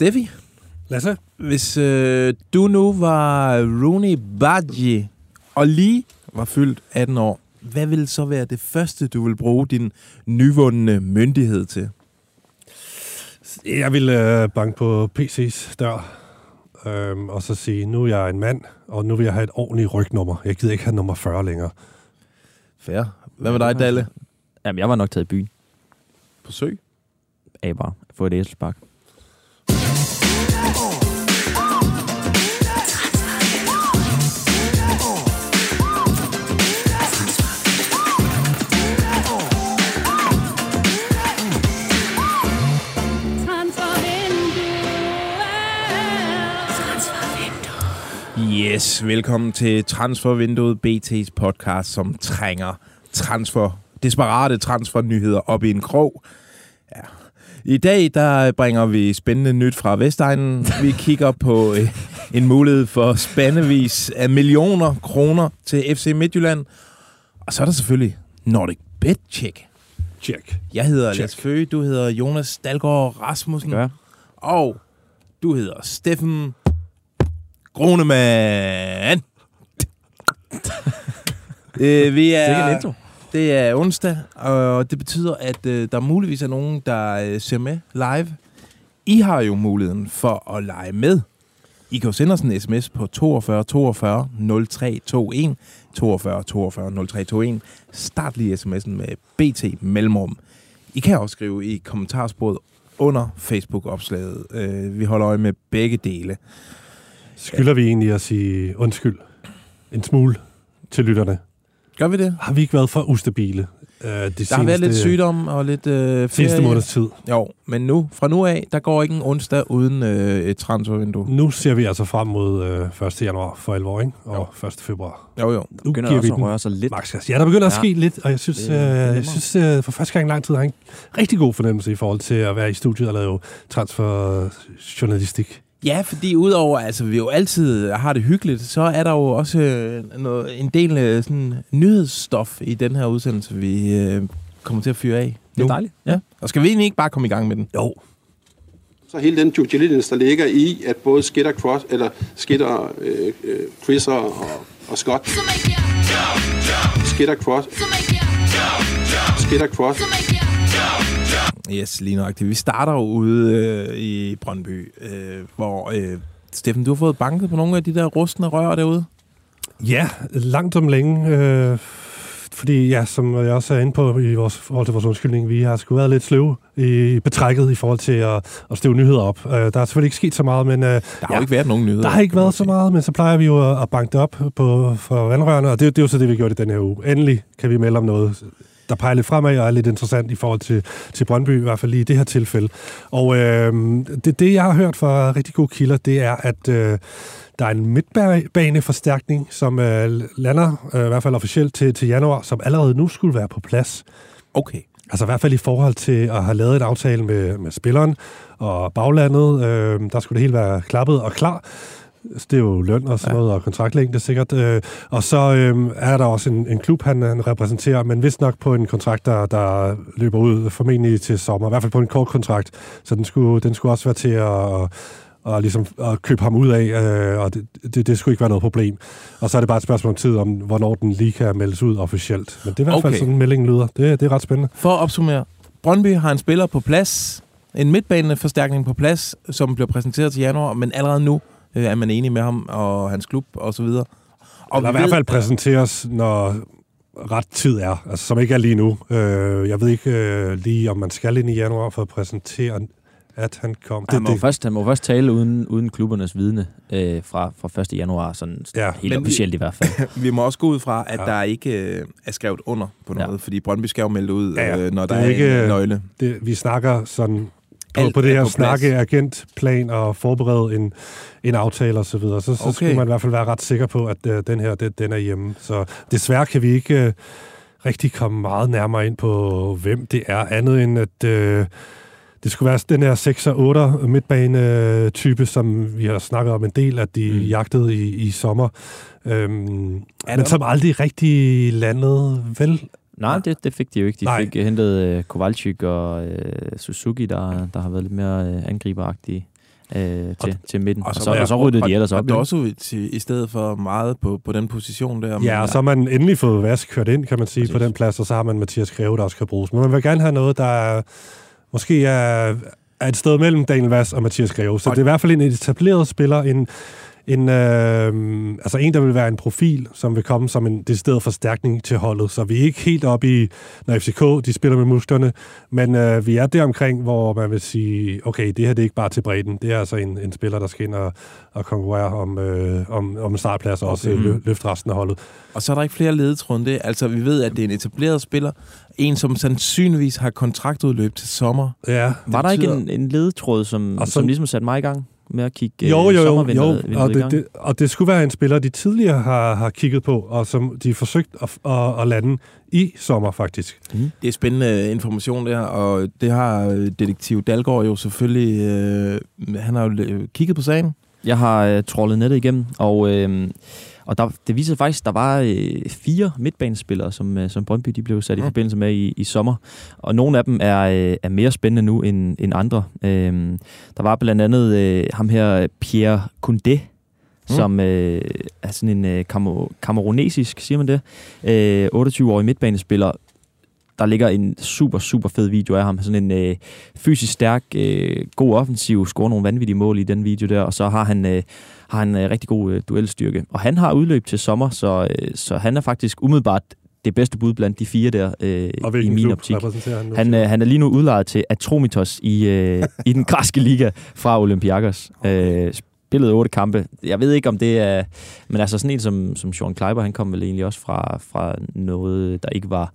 Steffi, Lasse? hvis øh, du nu var Rooney Badji og lige var fyldt 18 år, hvad vil så være det første, du vil bruge din nyvundne myndighed til? Jeg vil øh, banke på PC's dør, øhm, og så sige, nu er jeg en mand, og nu vil jeg have et ordentligt rygnummer. Jeg gider ikke have nummer 40 længere. Fair. Hvad med dig, Dalle? Jamen, jeg var nok taget i byen På sø? af bare få et æselsbak. Yes, velkommen til Transfervinduet, BT's podcast, som trænger transfer, desperate transfernyheder op i en krog. Ja. I dag der bringer vi spændende nyt fra Vestegnen. Vi kigger på øh, en mulighed for spandevis af millioner kroner til FC Midtjylland. Og så er der selvfølgelig Nordic Bet Check. Check. Jeg hedder Check. Lasse Føge, du hedder Jonas Dalgaard Rasmussen. Gør. Og du hedder Steffen Grunemann. øh, vi er, Sikke en intro. Det er onsdag, og det betyder, at øh, der muligvis er nogen, der øh, ser med live. I har jo muligheden for at lege med. I kan jo sende os en sms på 42 42 0321. 42 42 0321. Start lige sms'en med BT Mellemrum. I kan også skrive i kommentarsporet under Facebook-opslaget. Øh, vi holder øje med begge dele. Skylder vi egentlig at sige undskyld en smule til lytterne? Gør vi det? Har vi ikke været for ustabile? Øh, de Der har været lidt sygdom og lidt øh, Seneste ferie. måneds tid. Jo, men nu, fra nu af, der går ikke en onsdag uden øh, et transfervindue. Nu ser vi altså frem mod øh, 1. januar for alvor, ikke? Og 1. februar. Jo, jo. Nu Begynder giver vi også at røre sig lidt. Max. Ja, der begynder at Ja. ske lidt, og jeg synes, Det- øh, jeg synes øh, for første gang i lang tid har jeg en rigtig god fornemmelse i forhold til at være i studiet og lave transferjournalistik. Ja, fordi udover, altså vi jo altid har det hyggeligt, så er der jo også øh, noget, en del øh, sådan, nyhedsstof i den her udsendelse, vi øh, kommer til at fyre af. Det er nu. dejligt. Ja. Og skal vi egentlig ikke bare komme i gang med den? Jo. Så hele den due diligence, der ligger i, at både Skitter, Cross, eller Skitter, øh, øh, Chriser og, og Scott, Skitter, Cross, Skitter, Cross, Yes, lige nøjagtigt. Vi starter jo ude øh, i Brøndby, øh, hvor... Øh, Steffen, du har fået banket på nogle af de der rustne rør derude. Ja, langt om længe. Øh, fordi, ja, som jeg også er inde på i vores forhold til vores undskyldning, vi har sgu været lidt sløve i betrækket i forhold til at, at støve nyheder op. Øh, der er selvfølgelig ikke sket så meget, men øh, Der har jo ikke været nogen nyheder. der har ikke været så meget, men så plejer vi jo at, at banke det op på, for vandrørene, og det, det er jo så det, vi gjort i den her uge. Endelig kan vi melde om noget, der peger lidt fremad og er lidt interessant i forhold til, til Brøndby, i hvert fald lige i det her tilfælde. Og øh, det, det, jeg har hørt fra rigtig gode kilder, det er, at øh, der er en midtbaneforstærkning, som øh, lander, øh, i hvert fald officielt til, til januar, som allerede nu skulle være på plads. Okay. Altså i hvert fald i forhold til at have lavet en aftale med, med spilleren og baglandet. Øh, der skulle det hele være klappet og klar. Så Det er jo løn og sådan noget, og kontraktlængde sikkert. Øh, og så øh, er der også en, en klub, han, han repræsenterer, men vist nok på en kontrakt, der, der løber ud formentlig til sommer. I hvert fald på en kort kontrakt. Så den skulle, den skulle også være til at, og ligesom at købe ham ud af, øh, og det, det, det skulle ikke være noget problem. Og så er det bare et spørgsmål om tid, om hvornår den lige kan meldes ud officielt. Men det er i hvert fald Okay. sådan, meldingen lyder. Det, det er ret spændende. For at opsummere. Brøndby har en spiller på plads, en midtbaneforstærkning på plads, som bliver præsenteret til januar, men allerede nu er man enig med ham og hans klub og så videre. Og Eller i vi hvert fald præsenteres, når ret tid er, altså som ikke er lige nu. Øh, jeg ved ikke øh, lige, om man skal ind i januar for at præsentere, at han kom. Han må, Først, han må først tale uden, uden klubbernes vidne øh, fra, fra 1. januar, sådan Ja. ja, helt Men vi- officielt i hvert fald. Vi må også gå ud fra, at Ja. ja. der ikke øh, er skrevet under på Ja. noget, fordi Brøndby skal jo melde ud, Ja, ja. øh, når Det der er er, ikke- en nøgle. det, vi snakker sådan på, Alt på det er her på plads. snakke agentplan og forberede en, en aftale og så videre. Så, så Okay. skulle man i hvert fald være ret sikker på, at øh, den her, den, den er hjemme. Så desværre kan vi ikke øh, rigtig komme meget nærmere ind på, hvem det er, andet end at øh, det skulle være den her 6 og 8 midtbane-type, som vi har snakket om en del, at de Mm. jagtede i, i sommer. Øhm, men som aldrig rigtig landede, vel? Nej, det, det fik de jo ikke. De Nej. Fik øh, hentet øh, Kowalczyk og øh, Suzuki, der, der har været lidt mere øh, angriberagtige. øh, til, Og- til midten. Og, så så, var og så jeg- ryddede de og- ellers op. Og. Dosso til, i stedet for meget på, på den position der. Ja, og så har man endelig fået Vask kørt ind, kan man sige, Præcis. på den plads, og så har man Mathias Greve, der også kan bruges. Men man vil gerne have noget, der er, måske er, er et sted mellem Daniel Vass og Mathias Greve. Så Og- det er i hvert fald en etableret spiller, en, en, øh, altså en, der vil være en profil, som vil komme som en decideret forstærkning til holdet. Så vi er ikke helt oppe i, når FCK de spiller med musklerne, men øh, vi er der omkring, hvor man vil sige, okay, det her det er ikke bare til bredden. Det er altså en, en spiller, der skal ind og, og konkurrere om, øh, om, om startplads og også Okay. lø, løfte resten af holdet. Og så er der ikke flere ledetråde. Altså, vi ved, at det er en etableret spiller. En, som sandsynligvis har kontraktudløb til sommer. Ja, Var der ikke betyder- en, en ledetråd, som, Og så- som ligesom satte mig i gang med at kigge Jo, jo, jo, jo i og, det, det, og det skulle være en spiller, de tidligere har, har kigget på, og som de har forsøgt at, at, at lande i sommer, faktisk. Det er spændende information der, og det har øh, detektiv Dalgaard jo selvfølgelig... Øh, han har jo øh, kigget på sagen. Jeg har øh, trollet nettet igennem, og, øh, og der, det viser faktisk, at der var øh, fire midtbanespillere, som, øh, som Brøndby de blev sat i Mm. forbindelse med i, i sommer. Og nogle af dem er, øh, er mere spændende nu end, end andre. Øh, der var blandt andet øh, ham her, Pierre Koundé, Mm. som øh, er sådan en øh, kamerunesisk, siger man det, øh, 28-årig midtbanespiller, der ligger en super, super fed video af ham. Sådan en øh, fysisk stærk, øh, god offensiv, scorer nogle vanvittige mål i den video der, og så har han, øh, har han øh, rigtig god øh, duelstyrke. Og han har udløb til sommer, så, øh, så han er faktisk umiddelbart det bedste bud blandt de fire der øh, Og i min klub optik. han nu? Han, øh, han er lige nu udlejet til Atromitos i, øh, i den græske liga fra Olympiakos. Øh, spillet otte kampe. Jeg ved ikke, om det er... Men altså sådan en som, som Sean Kleiber, han kom vel egentlig også fra, fra noget, der ikke var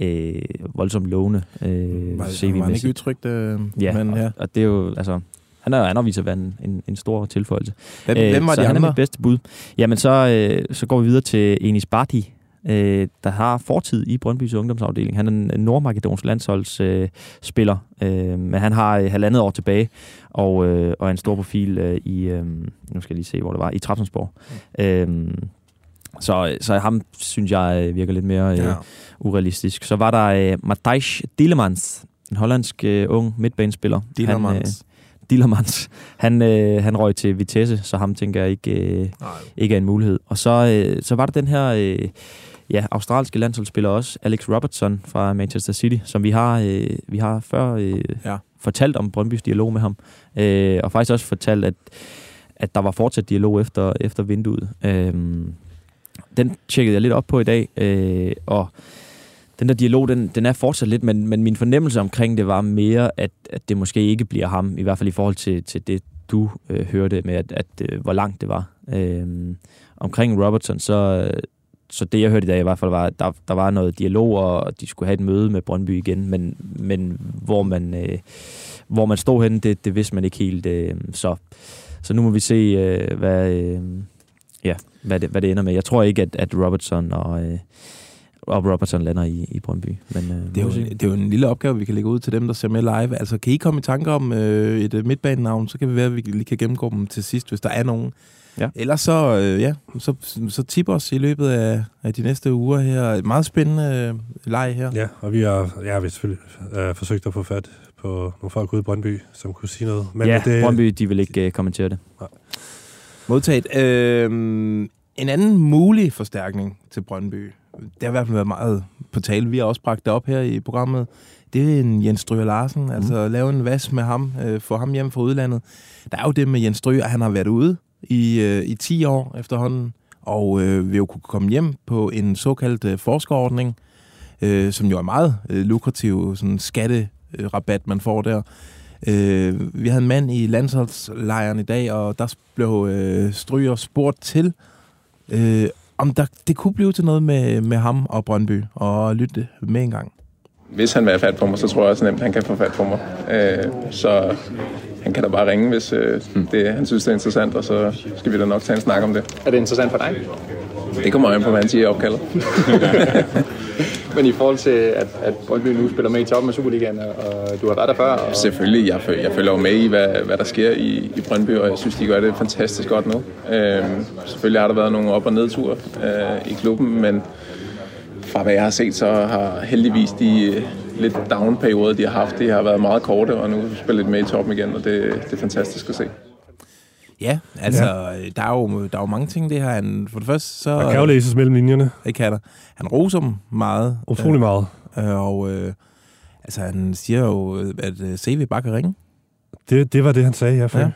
øh, voldsomt lovende øh, Var, var han CV-mæssigt. ikke udtrykt, øh, Ja, men ja. og det er jo... Altså, han er han har vist at være en, en, en stor tilføjelse. Hvem, Øh, hvem var så de han er andre? mit bedste bud. Jamen, så, øh, så går vi videre til Enis Barty, øh, der har fortid i Brøndbys ungdomsafdeling. Han er en nordmakedonsk landsholdsspiller, øh, øh, men han har øh, halvandet år tilbage, og, øh, og er en stor profil øh, i, øh, nu skal jeg lige se, hvor det var, i Trabzonsborg. Mm. Øh, så, så ham synes jeg øh, virker lidt mere øh, Ja. urealistisk. Så var der øh, Matthijs Dielemans, en hollandsk øh, ung midtbanespiller. Han, øh, Dillermans. Dillermans. Han, øh, han røg til Vitesse, så ham tænker jeg ikke, øh, Nej. ikke er en mulighed. Og så, øh, så var der den her øh, ja, australske landsholdsspiller også, Alex Robertson fra Manchester City, som vi har, øh, vi har før øh, Ja. fortalt om Brøndbys dialog med ham. Øh, og faktisk også fortalt, at, at der var fortsat dialog efter, efter vinduet. Øh, den tjekkede jeg lidt op på i dag, øh, og den der dialog, den, den er fortsat lidt, men, men min fornemmelse omkring det var mere, at, at det måske ikke bliver ham, i hvert fald i forhold til, til det, du øh, hørte med, at, at øh, hvor langt det var. Øh, omkring Robertson, så, så det jeg hørte i dag i hvert fald var, at der, der var noget dialog, og de skulle have et møde med Brøndby igen, men, men hvor man øh, hvor man stod henne, det, det vidste man ikke helt. Øh, så, så nu må vi se, øh, hvad, øh, ja, hvad, det, hvad det ender med. Jeg tror ikke, at, at Robertson og, øh, og Robertson lander i, i Brøndby. Men, øh, Det er, jo, det er jo en lille opgave, vi kan lægge ud til dem, der ser med live. Altså, kan I komme i tanke om øh, et midtbanenavn, så kan vi være, at vi lige kan gennemgå dem til sidst, hvis der er nogen. Ja. Ellers så, øh, ja, så, så tip os i løbet af, af de næste uger her. Et meget spændende øh, leg her. Ja, og vi har, ja, vi har selvfølgelig øh, forsøgt at få fat på nogle folk ude i Brøndby, som kunne sige noget. Men ja, det, Brøndby, de vil ikke øh, kommentere det. Modtaget. Øh, en anden mulig forstærkning til Brøndby, det har i hvert fald været meget på tale. Vi har også bragt det op her i programmet. Det er en Jens Stryger Larsen. Mm. Altså lave en vas med ham, øh, få ham hjem fra udlandet. Der er jo det med Jens Stryger, han har været ude i, øh, i 10 år efterhånden, og øh, vil jo kunne komme hjem på en såkaldt øh, forskerordning, øh, som jo er meget øh, lukrativ sådan skatterabat, man får der. Øh, vi havde en mand i landsholdslejren i dag, og der blev øh, Stryger spurgt til, øh, om der, det kunne blive til noget med, med ham og Brøndby, og lytte med en gang. Hvis han vil have fat på mig, så tror jeg også nemt, at han kan få fat på mig. Øh, så han kan da bare ringe, hvis øh, det, han synes, det er interessant, og så skal vi da nok tage en snak om det. Er det interessant for dig? Det kommer an på, hvad han siger i opkaldet. Men i forhold til, at, at Brøndby nu spiller med i toppen af Superligaen, og du har været der før, og Selvfølgelig, jeg, føl- jeg følger jo med i, hvad, hvad der sker i, i Brøndby, og jeg synes, de gør det fantastisk godt nu. Øh, selvfølgelig har der været nogle op- og nedture øh, i klubben, men fra hvad jeg har set, så har heldigvis de lidt down-perioder, de har haft, de har været meget korte, og nu spiller de med i toppen igen, og det, det er fantastisk at se. Ja, altså, ja. Der, er jo, der er jo mange ting, det her. Han, for det første, så... Der kan jo læses mellem linjerne. Det kan der. Han roser dem meget. Utrolig meget. Øh, og øh, altså, han siger jo, at øh, CV bare kan ringe. Det, det var det, han sagde, ja. Ja.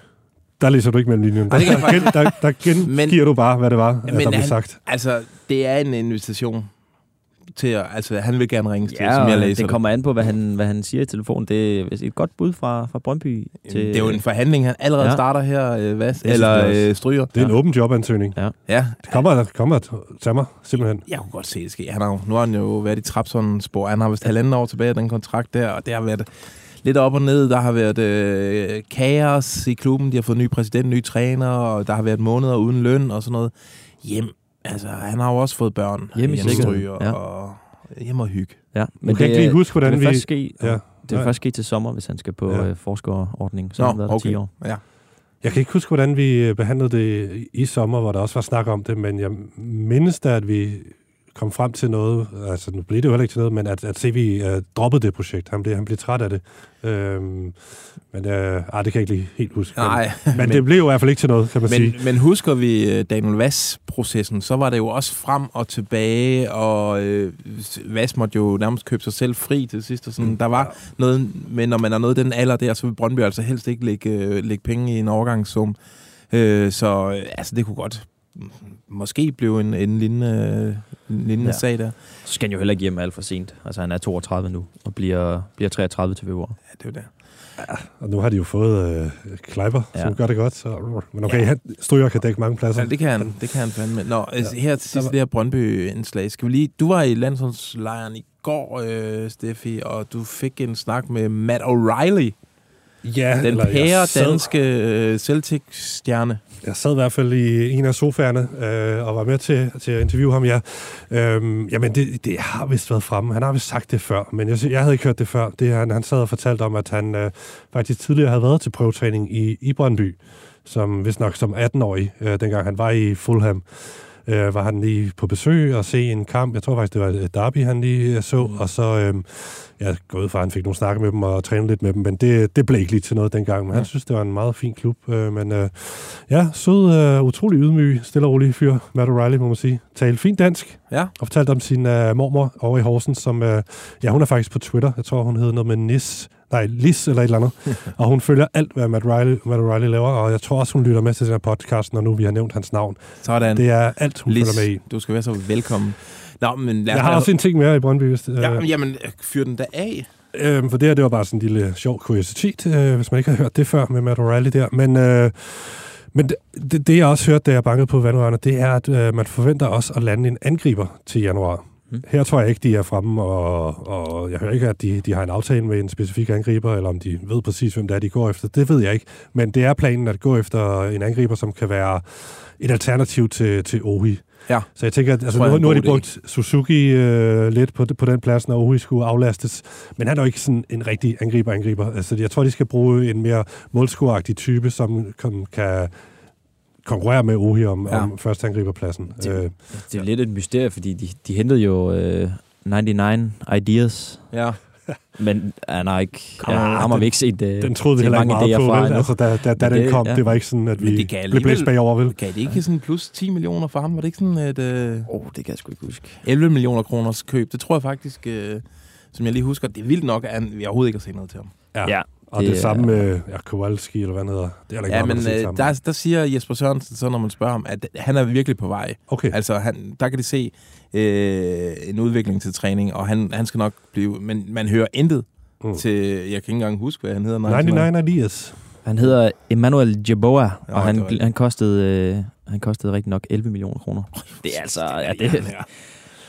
Der læser du ikke mellem linjerne. Der, der, der, der gengiver du bare, hvad det var, at Men der blev han- sagt. Altså, det er en invitation til at... Altså, han vil gerne ringe til, Ja, som jeg læser det kommer an på, hvad han, hvad han siger i telefonen. Det er et godt bud fra, fra Brøndby. det. Det er jo en forhandling, han allerede Ja. ja. starter her, øh, hvad? synes Eller øh, stryger. Det er en åben jobansøgning. Ja, Det kommer, det kommer til mig, simpelthen. jeg kunne godt se det ske. Han har, nu har han jo været i Trapson spor. Han har vist halvanden år tilbage af den kontrakt der, og det har været lidt op og ned. Der har været øh, kaos i klubben. De har fået ny præsident, ny træner, og der har været måneder uden løn og sådan noget. Hjem. Altså, han har jo også fået børn. Hjem i Jens sikkerhed, Stryger, ja. og hjem og hygge. Ja, Men kan ikke lige huske, hvordan det vi... først ske, Ja. Det vil Nej. først ske til sommer, hvis han skal på Ja. øh, forskerordning. Så har han været der 10 år. Ja. Jeg kan ikke huske, hvordan vi øh, behandlede det i sommer, hvor der også var snak om det, men jeg mindes da, at vi kom frem til noget, altså nu blev det jo heller ikke til noget, men at, at CV uh, droppede det projekt. Han blev, han blev træt af det. Øhm, men uh, ah, det kan jeg ikke lige helt huske. Nej, men, men det blev jo i hvert fald ikke til noget, kan man sige. Men, men husker vi øh, Daniel Vass-processen, så var det jo også frem og tilbage, og øh, Vass måtte jo nærmest købe sig selv fri til sidst. Og sådan. Der var noget, men når man er nået den alder der, så vil Brøndby altså helst ikke lægge, øh, lægge penge i en overgangssum. Øh, så øh, altså, det kunne godt mm, måske blive en, en lignende, en lignende ja. Ja. sag der. Så skal han jo heller ikke hjem alt for sent. Altså, han er 32 nu, og bliver, bliver 33 til februar. Ja, det er jo det. Og nu har de jo fået øh, Kleiber, ja. Ja. som gør det godt. Så, men okay, Ja. ja. han, Stryger kan dække mange pladser. Ja, det kan han, det kan han fandme. Nå, altså, her til sidst var- det her Brøndby-indslag. Skal vi lige... Du var i landsholdslejren i går, øh, Steffi, og du fik en snak med Matt O'Reilly, ja, den pære sad- danske øh, Celtic-stjerne. Jeg sad i hvert fald i en af sofaerne øh, og var med til, til at interviewe ham, ja. Øhm, jamen, det, det har vist været fremme. Han har vist sagt det før, men jeg, jeg havde ikke hørt det før. Det, han, han sad og fortalte om, at han øh, faktisk tidligere havde været til prøvetræning i, i Brøndby, som vist nok som 18-årig, øh, dengang han var i Fulham. Øh, var han lige på besøg og se en kamp. Jeg tror faktisk, det var et derby, han lige øh, så. Og så øh, jeg går ud fra, at han fik nogle snakke med dem og træne lidt med dem, men det, det blev ikke lige til noget dengang. Men han synes, det var en meget fin klub. Øh, men øh, Ja, sød, øh, utrolig ydmyg, stille og rolig fyr, Matt O'Reilly, må man sige. Talte fint dansk, Ja. og fortalte om sin øh, mormor over i Horsens, som, øh, ja, hun er faktisk på Twitter. Jeg tror, hun hedder noget med Nis, nej, Lis eller et eller andet. og hun følger alt, hvad Matt O'Reilly, Matt O'Reilly laver, og jeg tror også, hun lytter med til den her podcast, når nu vi har nævnt hans navn. Sådan. Det er alt, hun Lis, følger med i. du skal være så velkommen. Nå, men lad Jeg har også en ting mere i Brøndby, hvis, øh, Ja, jamen, fyr den da af. Øh, for det her, det var bare sådan en lille sjov kuriositet, øh, hvis man ikke har hørt det før med Matt O'Reilly der. Men, øh, men det, det, det, jeg også hørte, da jeg bankede på vandrørene, det er, at øh, man forventer også at lande en angriber til januar. Mm. Her tror jeg ikke, de er fremme, og, og jeg hører ikke, at de, de har en aftale med en specifik angriber, eller om de ved præcis, hvem det er, de går efter. Det ved jeg ikke. Men det er planen at gå efter en angriber, som kan være et alternativ til, til Ohi. Ja. Så jeg tænker, at altså, er nu, nu har de god idé. brugt Suzuki øh, lidt på, på den plads, når Ohi skulle aflastes. Men han er jo ikke sådan en rigtig angriber-angriber. Altså, jeg tror, de skal bruge en mere målscoreagtig type, som kan, kan konkurrere med Ohi om, Ja. om første angriberpladsen. Det- Øh, Det er lidt et mysterie, fordi de, de hentede jo øh, 99 Ideas, Ja. men han har ikke, Kom, ja, ham har den- vi ikke set den troede vi heller ikke meget på, fra vel? Altså, da, da, da Men den det- kom, ja. det var ikke sådan, at vi det blev blæst bagover, vel? Kan det ikke sådan plus 10 millioner for ham? Var det ikke sådan et øh, Åh, oh, det kan jeg sgu ikke huske. 11 millioner kroners køb? Det tror jeg faktisk, øh, som jeg lige husker, det er vildt nok, at vi overhovedet ikke har set noget til ham. Ja, Og det, Det samme med ja, Kowalski, eller hvad han hedder. Det er der ikke Ja, meget, men øh, der, der siger Jesper Sørensen, så når man spørger ham, at han er virkelig på vej. Okay. Altså, han, der kan de se øh, en udvikling til træning, og han, han skal nok blive... Men man hører intet Mm. til... Jeg kan ikke engang huske, hvad han hedder. 99 Elias. Han hedder Emmanuel Jeboa, Nå, og han, han kostede, øh, han kostede rigtig nok 11 millioner kroner. Det er altså... Ja, det, ja.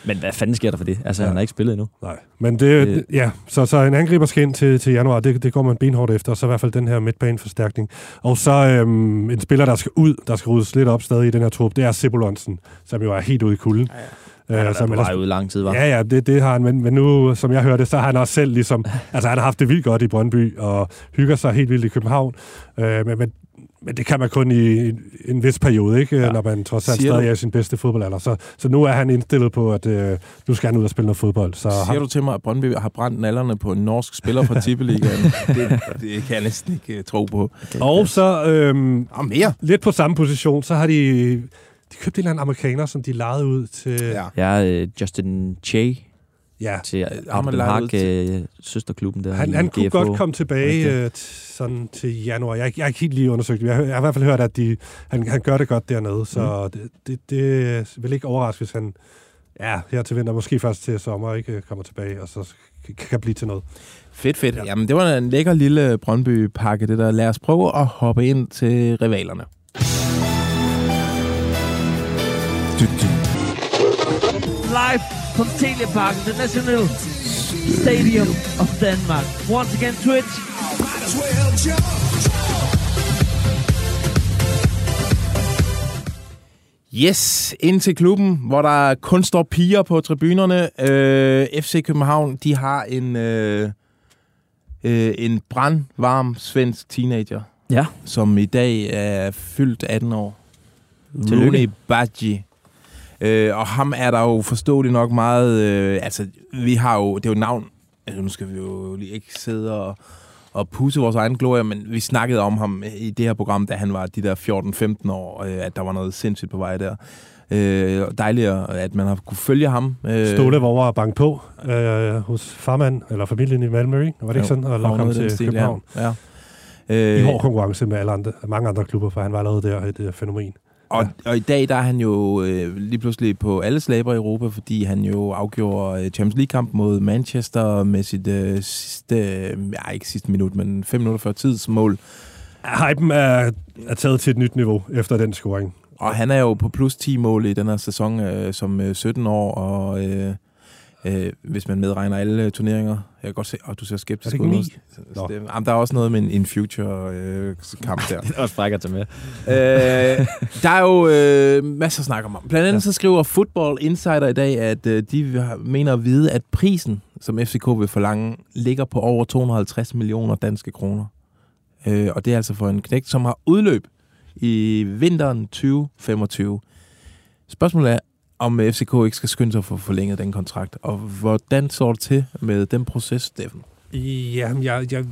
Men hvad fanden sker der for det? Altså, Ja. han har ikke spillet endnu. Nej, men det, Øh. det ja, så, så en angriber skal ind til, til januar, det, det går man benhårdt efter, og så i hvert fald den her midtbaneforstærkning. Og så øhm, en spiller, der skal ud, der skal ryddes lidt op stadig i den her trup, det er Sibulonsen, som jo er helt ude i kulden. Ja, ja. Øh, Han har været på ellers- vej ud lang tid, var. Ja, ja, det, det har han, men, men nu, som jeg hørte, så har han også selv ligesom, altså han har haft det vildt godt i Brøndby, og hygger sig helt vildt i København, øh, men, men men det kan man kun i en, vis periode, ikke? Ja. Ja. når man trods alt Siger stadig du- er i sin bedste fodboldalder. Så, så nu er han indstillet på, at øh, nu skal han ud og spille noget fodbold. Så Siger ham, du til mig, at Brøndby har brændt nallerne på en norsk spiller fra Tippeligaen? det, det kan jeg næsten ikke øh, tro på. og så øhm, Og mere. lidt på samme position, så har de, de købt en eller anden amerikaner, som de lejede ud til... Ja. Er øh, Justin Che ja. til Haq, ud øh, søsterklubben der Han, han kunne GFH. godt komme tilbage øh, sådan til januar. Jeg, har ikke- jeg har ikke helt lige undersøgt det. Jeg, har- jeg har i hvert fald hørt, at de, han, han gør det godt dernede, så Mhm. det, det, det vil ikke overraske, hvis han ja, her til vinter, måske først til sommer, ikke øh, kommer tilbage, og så kan, blive til noget. Fedt, fedt. Ja. Jamen, det var en lækker lille Brøndby-pakke, det der. Lad os prøve at hoppe ind til rivalerne. Du, du. live from Telepark International Stadium of Denmark. Once again, Twitch. Yes, ind til klubben, hvor der kun står piger på tribunerne. Øh, FC København, de har en, øh, øh, en brandvarm svensk teenager, Ja. som i dag er fyldt 18 år. Tillykke. Rooney Badji. Øh, og ham er der jo forståeligt nok meget... Øh, altså, vi har jo... Det er jo navn... Altså, nu skal vi jo lige ikke sidde og, og pusse vores egen glorie, men vi snakkede om ham i det her program, da han var de der 14-15 år, øh, at der var noget sindssygt på vej der. Øh, og dejligt, at man har kunne følge ham. Øh, Ståle var over at banke på øh, hos farmand, eller familien i Malmø? Var det ikke sådan? Og og lokke ham i til stil, København. Ja. ja. I Øh, hård konkurrence med alle andre, mange andre klubber, for han var allerede der et øh, fænomen. Og, og i dag der er han jo øh, lige pludselig på alle slaber i Europa, fordi han jo afgjorde øh, Champions League-kamp mod Manchester med sit øh, sidste, øh, ja ikke sidste minut, men fem minutter før tidsmål. Hypen er, er taget til et nyt niveau efter den scoring. Og han er jo på plus 10 mål i den her sæson øh, som øh, 17 år, og øh, øh, hvis man medregner alle turneringer. Jeg kan godt se, at du ser skeptisk Er det ud. ikke Jamen, der er også noget med en in future øh, der. Det er også fræk at tage med. øh, der er jo øh, masser at snakke om. Blandt andet så skriver Football Insider i dag, at øh, de mener at vide, at prisen, som FCK vil forlange, ligger på over 250 millioner danske kroner. Øh, og det er altså for en knægt, som har udløb i vinteren 2025. Spørgsmålet er, om FCK ikke skal skynde sig for at forlænge den kontrakt, og hvordan står det til med den proces, Steffen? Ja, jeg, jeg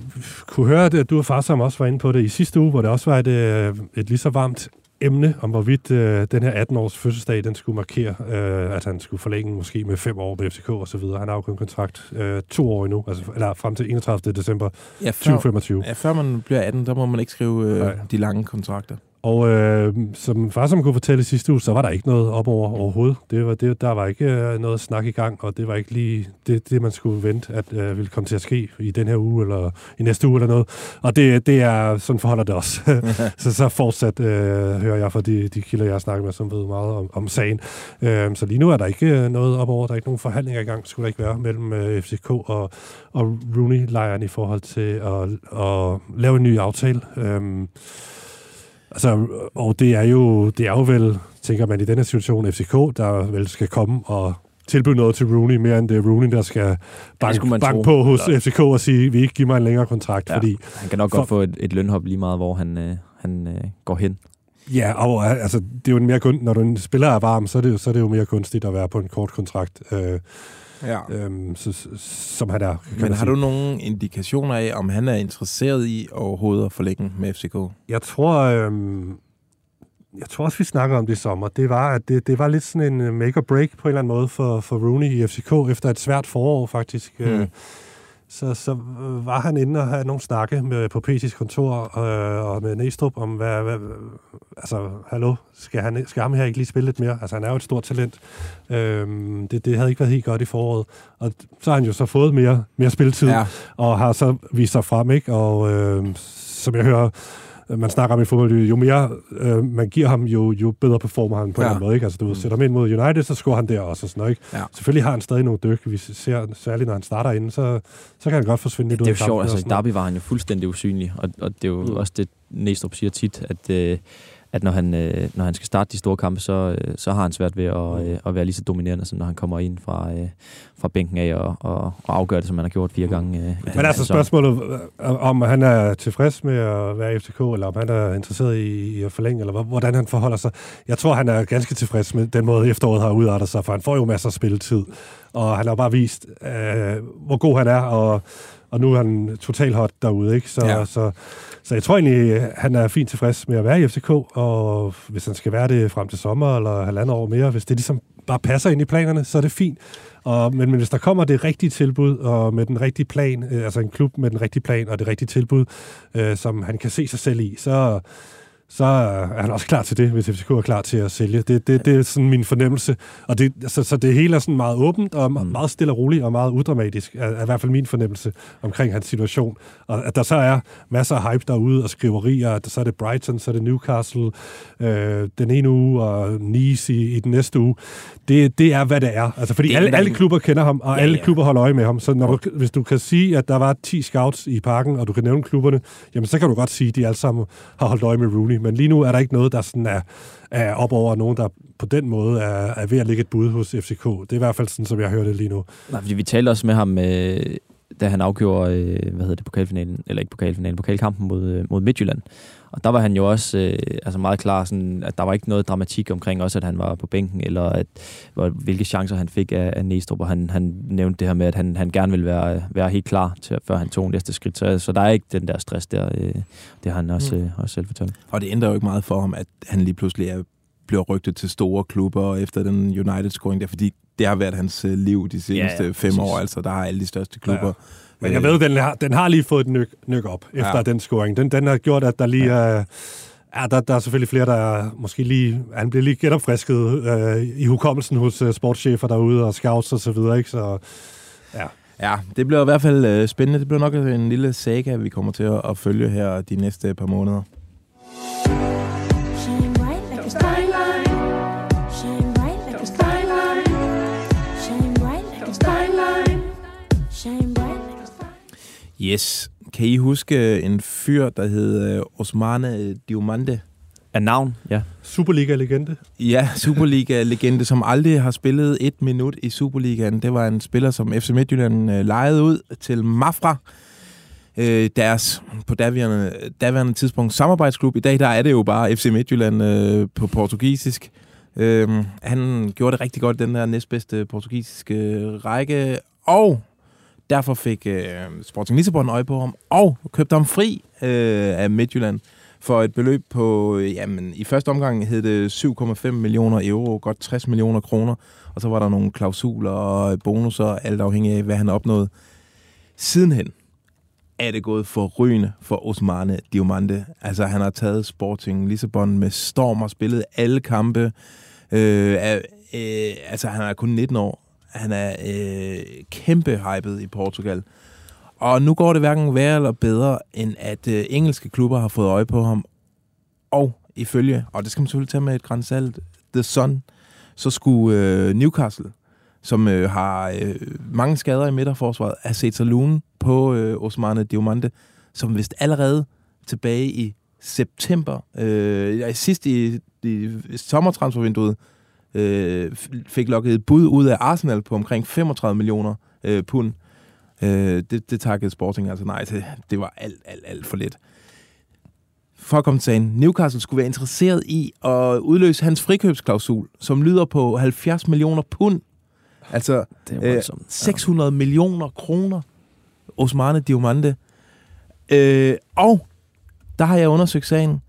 kunne høre, at du og far som også var inde på det i sidste uge, hvor det også var et, øh, et lige så varmt emne, om hvorvidt øh, den her 18-års fødselsdag, den skulle markere, øh, at han skulle forlænge måske med fem år med FCK og så videre. Han har jo kun kontrakt øh, to år endnu, altså, eller frem til 31. december Ja, 2025. ja, før man bliver 18, der må man ikke skrive øh, Nej. de lange kontrakter. Og øh, som far som kunne fortælle sidste uge, så var der ikke noget op over overhovedet. Det var, det, der var ikke øh, noget snak i gang, og det var ikke lige det, det man skulle vente, at øh, ville komme til at ske i den her uge, eller i næste uge eller noget. Og det, det er, sådan forholder det også. så så fortsat øh, hører jeg fra de, de kilder, jeg har snakket med, som ved meget om, om sagen. Øh, så lige nu er der ikke øh, noget op over. Der er ikke nogen forhandlinger i gang, skulle der ikke være, mellem øh, FCK og, og Rooney-lejren i forhold til at, at lave en ny aftale. Øh, Altså, og det er jo, det er jo vel, tænker man i denne situation, FCK, der vel skal komme og tilbyde noget til Rooney, mere end det er Rooney, der skal banke, banke tro. på hos Eller- FCK og sige, vi ikke giver mig en længere kontrakt, Ja. ja. fordi Han kan nok For- godt få et, et lønhop lige meget, hvor han, øh, han øh, går hen. Ja, og altså, det er jo en mere kun, når du en spiller er varm, så er, det, jo- så er det jo mere kunstigt at være på en kort kontrakt, øh, Ja. øh, så, som han er. Men har sige. du nogle indikationer af, om han er interesseret i overhovedet at forlænge med FCK? Jeg tror, øhm, jeg tror også, vi snakker om det i sommer. Det var, at det, det var lidt sådan en øh, make or break på en eller anden måde for, for Rooney i FCK efter et svært forår faktisk. Hmm. Mm. Så, så øh, var han inde og havde nogle snakke med, på PC's kontor øh, og med Næstrup om, hvad, hvad, altså, hallo, skal, han, skal ham her ikke lige spille lidt mere? Altså, han er jo et stort talent. Øhm, det, det havde ikke været helt godt i foråret. Og så har han jo så fået mere, mere spilletid Ja. og har så vist sig frem, ikke? Og øh, som jeg hører, øh, man snakker om i fodbold, jo mere øh, man giver ham, jo, jo bedre performer han på Ja. en eller anden måde, ikke? Altså, du mm. sætter ham ind mod United, så scorer han der også, og sådan noget, ikke? Ja. Selvfølgelig har han stadig nogle dyk, vi ser, særligt når han starter inden, så, så kan han godt forsvinde lidt Det er ud jo sjovt, altså i. Derby var han jo fuldstændig usynlig, og, og det er jo mm. også det, Næstrup siger tit, at, øh, at når han, øh, når han skal starte de store kampe, så, øh, så har han svært ved at, øh, at være lige så dominerende, som når han kommer ind fra, øh, fra bænken af og, og, og afgør det, som han har gjort fire gange. Øh, i Men altså sæson. spørgsmålet, øh, om han er tilfreds med at være i FCK, eller om han er interesseret i, i at forlænge, eller hvor- hvordan han forholder sig. Jeg tror, han er ganske tilfreds med den måde, efteråret har udartet sig, for han får jo masser af spilletid, og han har bare vist, øh, hvor god han er, og, og nu er han totalt hot derude, ikke? Så, Ja. ja. så, så jeg tror egentlig, han er fint tilfreds med at være i FCK, og hvis han skal være det frem til sommer, eller halvandet år mere, hvis det ligesom bare passer ind i planerne, så er det fint. Og, men, men hvis der kommer det rigtige tilbud, og med den rigtige plan, øh, altså en klub med den rigtige plan og det rigtige tilbud, øh, som han kan se sig selv i, så, så er han også klar til det, hvis FCK er klar til at sælge. Det, det, det er sådan min fornemmelse. Og det, så, så det hele er sådan meget åbent og mm. meget stille og roligt og meget udramatisk, er, er i hvert fald min fornemmelse omkring hans situation. Og at der så er masser af hype derude og skriverier, at så er det Brighton, så er det Newcastle øh, den ene uge, og Nice i, i den næste uge. Det, det er, hvad det er. Altså, fordi Det alle, alle klubber kender ham, og ja, alle ja. klubber holder øje med ham. Så når du, hvis du kan sige, at der var 10 scouts i parken, og du kan nævne klubberne, jamen så kan du godt sige, at de alle sammen har holdt øje med Rooney. Men lige nu er der ikke noget, der sådan er, er op over nogen, der på den måde er, er ved at lægge et bud hos FCK. Det er i hvert fald sådan, som jeg hører det lige nu. Nej, fordi vi talte også med ham, øh, da han afgjorde, øh, hvad hedder det, pokalfinalen, eller ikke pokalfinalen, pokalkampen mod, øh, mod Midtjylland. Og der var han jo også øh, altså meget klar, sådan, at der var ikke noget dramatik omkring også, at han var på bænken, eller at, hvor, hvilke chancer han fik af, af Næstrup, og han, han nævnte det her med, at han, han gerne ville være, være helt klar, til, før han tog næste skridt. Så, så der er ikke den der stress der, øh, det har han også, øh, også selv fortalt. Og det ændrer jo ikke meget for ham, at han lige pludselig er, bliver rygtet til store klubber efter den United-scoring der, fordi det har været hans øh, liv de seneste ja, fem præcis. år. Altså, der har alle de største klubber. Men jeg ved, den har, den har lige fået et nyk, nyk op efter Ja. ja. den scoring. Den, den har gjort, at der lige er... Ja, der, der er selvfølgelig flere, der er måske lige... Han bliver lige genopfrisket øh, i hukommelsen hos øh, sportschefer derude og scouts og så videre, ikke? Så ja. Ja, det bliver i hvert fald øh, spændende. Det bliver nok en lille saga, vi kommer til at, at følge her de næste par måneder. Yes. Kan I huske en fyr, der hed øh, Osmane Diomande? Af navn, ja. Superliga-legende. Ja, Superliga-legende, som aldrig har spillet et minut i Superligaen. Det var en spiller, som FC Midtjylland øh, lejede ud til Mafra. Øh, deres, på daværende, daværende tidspunkt, samarbejdsklub. I dag der er det jo bare FC Midtjylland øh, på portugisisk. Øh, han gjorde det rigtig godt, den der næstbedste portugisiske række. Og derfor fik øh, Sporting Lissabon øje på ham, og købte ham fri øh, af Midtjylland for et beløb på, øh, jamen i første omgang hed det 7,5 millioner euro, godt 60 millioner kroner, og så var der nogle klausuler og bonusser, alt afhængig af, hvad han opnåede. Sidenhen er det gået for rygende for Osmane Diomande. Altså, han har taget Sporting Lissabon med storm og spillet alle kampe. Øh, øh, altså, han er kun 19 år. Han er øh, kæmpe hyped i Portugal. Og nu går det hverken værre eller bedre, end at øh, engelske klubber har fået øje på ham. Og ifølge, og det skal man selvfølgelig tage med et grænsalt, The Sun, så skulle øh, Newcastle, som øh, har øh, mange skader i midterforsvaret, have set sig lune på øh, Osmane Diomande, som vist allerede tilbage i september, øh, sidst i, i sommertransfervinduet, øh, fik lukket et bud ud af Arsenal på omkring 35 millioner øh, pund. Øh, det, det takkede Sporting altså nej til. Det var alt, alt, alt for lidt. For at komme til sagen, Newcastle skulle være interesseret i at udløse hans frikøbsklausul, som lyder på 70 millioner pund. Altså øh, voldsomt. 600 millioner kroner. Osmane Diomande. Øh, og der har jeg undersøgt sagen.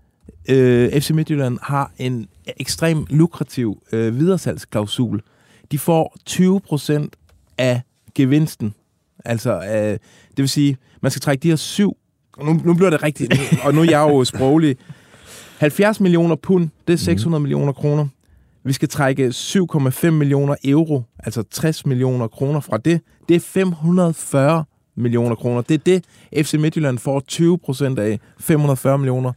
Øh, FC Midtjylland har en ekstrem lukrativ øh, videresalgsklausul. De får 20 procent af gevinsten. Altså, øh, det vil sige, man skal trække de her syv... Nu, nu bliver det rigtigt, og nu er jeg jo sproglig. 70 millioner pund, det er 600 mm. millioner kroner. Vi skal trække 7,5 millioner euro, altså 60 millioner kroner fra det. Det er 540 millioner kroner. Det er det, FC Midtjylland får 20 procent af. 540 millioner.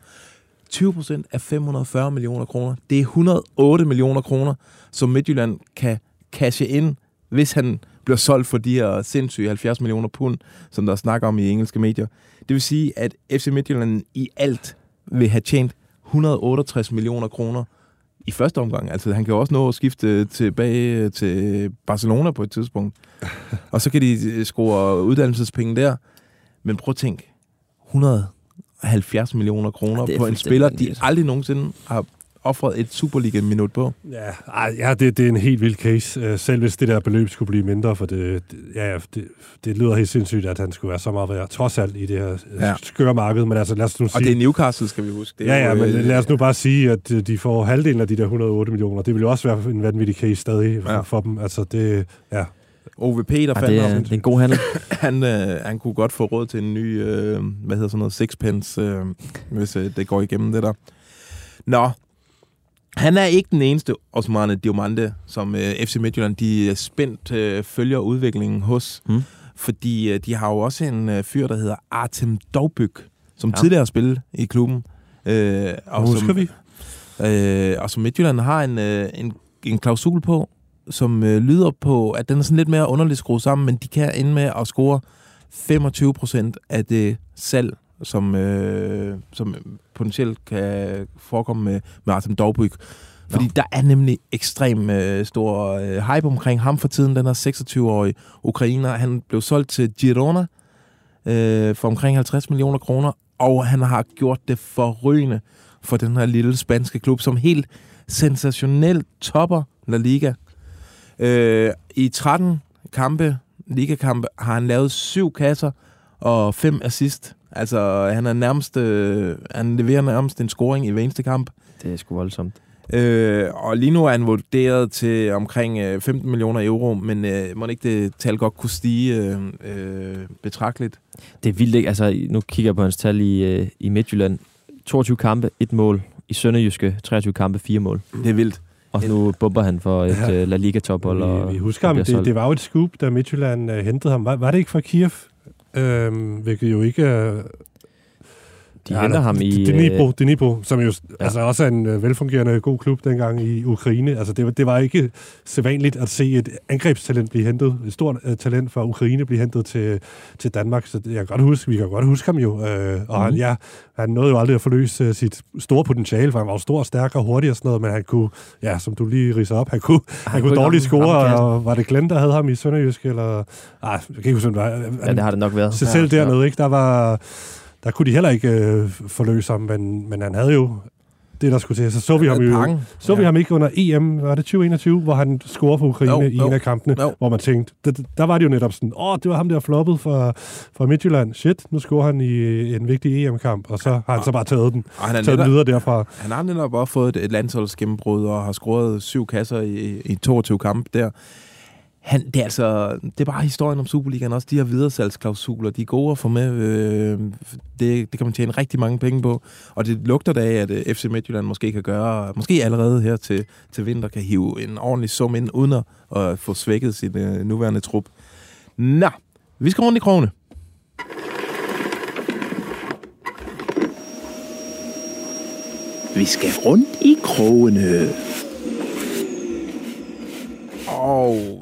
20 procent af 540 millioner kroner. Det er 108 millioner kroner, som Midtjylland kan cashe ind, hvis han bliver solgt for de her sindssyge 70 millioner pund, som der snakker om i engelske medier. Det vil sige, at FC Midtjylland i alt vil have tjent 168 millioner kroner i første omgang. Altså, han kan jo også nå at skifte tilbage til Barcelona på et tidspunkt. og så kan de score uddannelsespenge der. Men prøv at tænke, 170 millioner kroner Ja, på en spiller, de aldrig nogensinde har offret et Superliga-minut på. Ja, ej, ja det, det er en helt vild case. Øh, Selv hvis det der beløb skulle blive mindre, for det, ja, ja, det, det lyder helt sindssygt, at han skulle være så meget værd, trods alt i det her Ja. ja. skøre marked. Men altså, lad os nu Og sige... det er Newcastle, skal vi huske. Det Ja, ja, jo, men øh, lad os nu bare sige, at øh, de får halvdelen af de der 108 millioner. Det vil jo også være en vanvittig case stadig ja. for dem. Altså, det, ja. Ove Peter fandt det, er, det er en god handel. han, øh, han kunne godt få råd til en ny, øh, hvad hedder sådan noget, sixpence, øh, hvis øh, det går igennem det der. Nå, han er ikke den eneste Osmane Diomande, som øh, FC Midtjylland, de er spændt øh, følger udviklingen hos. Mm. Fordi øh, de har jo også en øh, fyr, der hedder Artem Dovbyk, som Ja. tidligere har spillet i klubben. Øh, Og husker som, vi? Øh, og som Midtjylland har en, øh, en, en klausul på, som øh, lyder på, at den er sådan lidt mere underligt skruet sammen, men de kan ende med at score 25 procent af det salg, som, øh, som potentielt kan forekomme med, med Artem Dovbyk. Fordi der er nemlig ekstrem øh, stor øh, hype omkring ham for tiden. Den er 26-årig ukrainer. Han blev solgt til Girona øh, for omkring 50 millioner kroner, og han har gjort det forrygende for den her lille spanske klub, som helt sensationelt topper La Liga. Øh, I 13 kampe, ligakampe, har han lavet syv kasser og fem assist. Altså, han er nærmest, øh, han leverer nærmest en scoring i hver eneste kamp. Det er sgu voldsomt. Øh, og lige nu er han vurderet til omkring øh, 15 millioner euro, men øh, må ikke det tal godt kunne stige øh, øh, betragteligt? Det er vildt, ikke? Altså, nu kigger jeg på hans tal i, øh, i Midtjylland. 22 kampe, et mål. I Sønderjyske, 23 kampe, fire mål. Det er vildt. Og nu bomber han for et Ja. ja. La Liga-tophold. Vi, vi husker ham. Det, det var jo et scoop, da Midtjylland uh, hentede ham. Var, var det ikke fra Kiev? Øhm, hvilket jo ikke... Uh, De henter ham i... Dnipro, øh, Dnipro, som jo Ja. ja. altså også er en uh, velfungerende god klub dengang i Ukraine. Altså det, var- det var ikke sædvanligt at se et angrebstalent blive hentet, et stort uh, talent fra Ukraine blive hentet til, til Danmark. Så det, jeg kan godt huske, vi kan godt huske ham jo. Uh, og Mhm. han, ja, han nåede jo aldrig at forløse uh, sit store potentiale, for han var jo stor, stærk og hurtig og sådan noget, men han kunne, ja, som du lige riser op, han kunne, han, han kunne dårligt score, og var det Glenn, der havde ham i Sønderjysk, eller... Ej, jeg kan ikke huske, var. Ja, det har det nok været. Så selv dernede, ikke? Der var... Der kunne de heller ikke øh, forløse ham, men, men han havde jo det, der skulle til. Så så vi ham jo... Så vi ham ikke under EM, var det 2021, hvor han scorede for Ukraine Jo, i jo, en af kampene, jo. hvor man tænkte, der, der var det jo netop sådan, åh, det var ham der floppet fra, fra Midtjylland. Shit, nu scorer han i en vigtig EM-kamp, og så har han så bare taget den, Og han, taget den netop, videre derfra. han har netop også fået et, et landsholdsgennembrud og har scoret syv kasser i, i 22 kampe der. Han, det, er altså, det er bare historien om Superligaen også. De her videresalgsklausuler, de er gode at få med. Øh, det, det kan man tjene rigtig mange penge på. Og det lugter da af, at øh, FC Midtjylland måske kan gøre, måske allerede her til, til vinter, kan hive en ordentlig sum ind, uden at, at få svækket sin øh, nuværende trup. Nå, vi skal rundt i krogene. Vi skal rundt i krogene. Og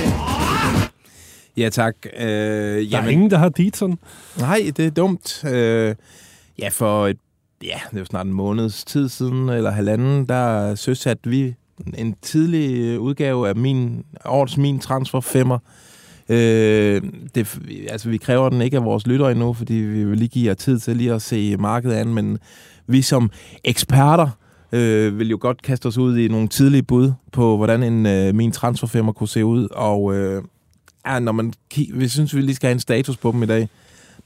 Ja, tak. Øh, Der er ingen, der har Dietzen. Nej, det er dumt. Øh, ja, for et, ja, det jo snart en måneds tid siden, eller halvanden, der søsatte vi en tidlig udgave af min årets min transfer femmer. Øh, det, altså, vi kræver den ikke af vores lyttere endnu, fordi vi vil lige give jer tid til lige at se markedet an, men vi som eksperter øh, vil jo godt kaste os ud i nogle tidlige bud på, hvordan en øh, min transferfemmer kunne se ud, og øh, ja, når man ki- vi synes, vi lige skal have en status på dem i dag.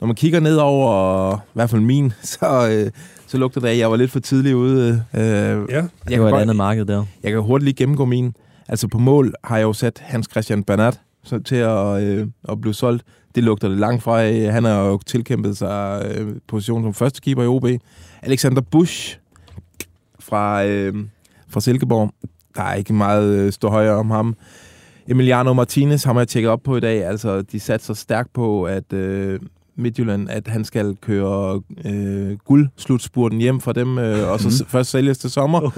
Når man kigger ned over, i hvert fald min, så, øh, så lugter det af, at jeg var lidt for tidlig ude. Øh, Ja. Det jeg, var kan et godt, andet marked der. jeg kan hurtigt lige gennemgå min. Altså på mål har jeg jo sat Hans Christian Bernat så til at, øh, at blive solgt. Det lugter det langt fra. Han har jo tilkæmpet sig øh, position som første keeper i OB. Alexander Busch fra, øh, fra Silkeborg. der er ikke meget øh, stå højere om ham. Emiliano Martinez har jeg tjekket op på i dag. Altså, de satte så stærkt på, at øh, Midtjylland, at han skal køre øh, guldslutspurten hjem fra dem, øh, og så s- først sælges til sommer.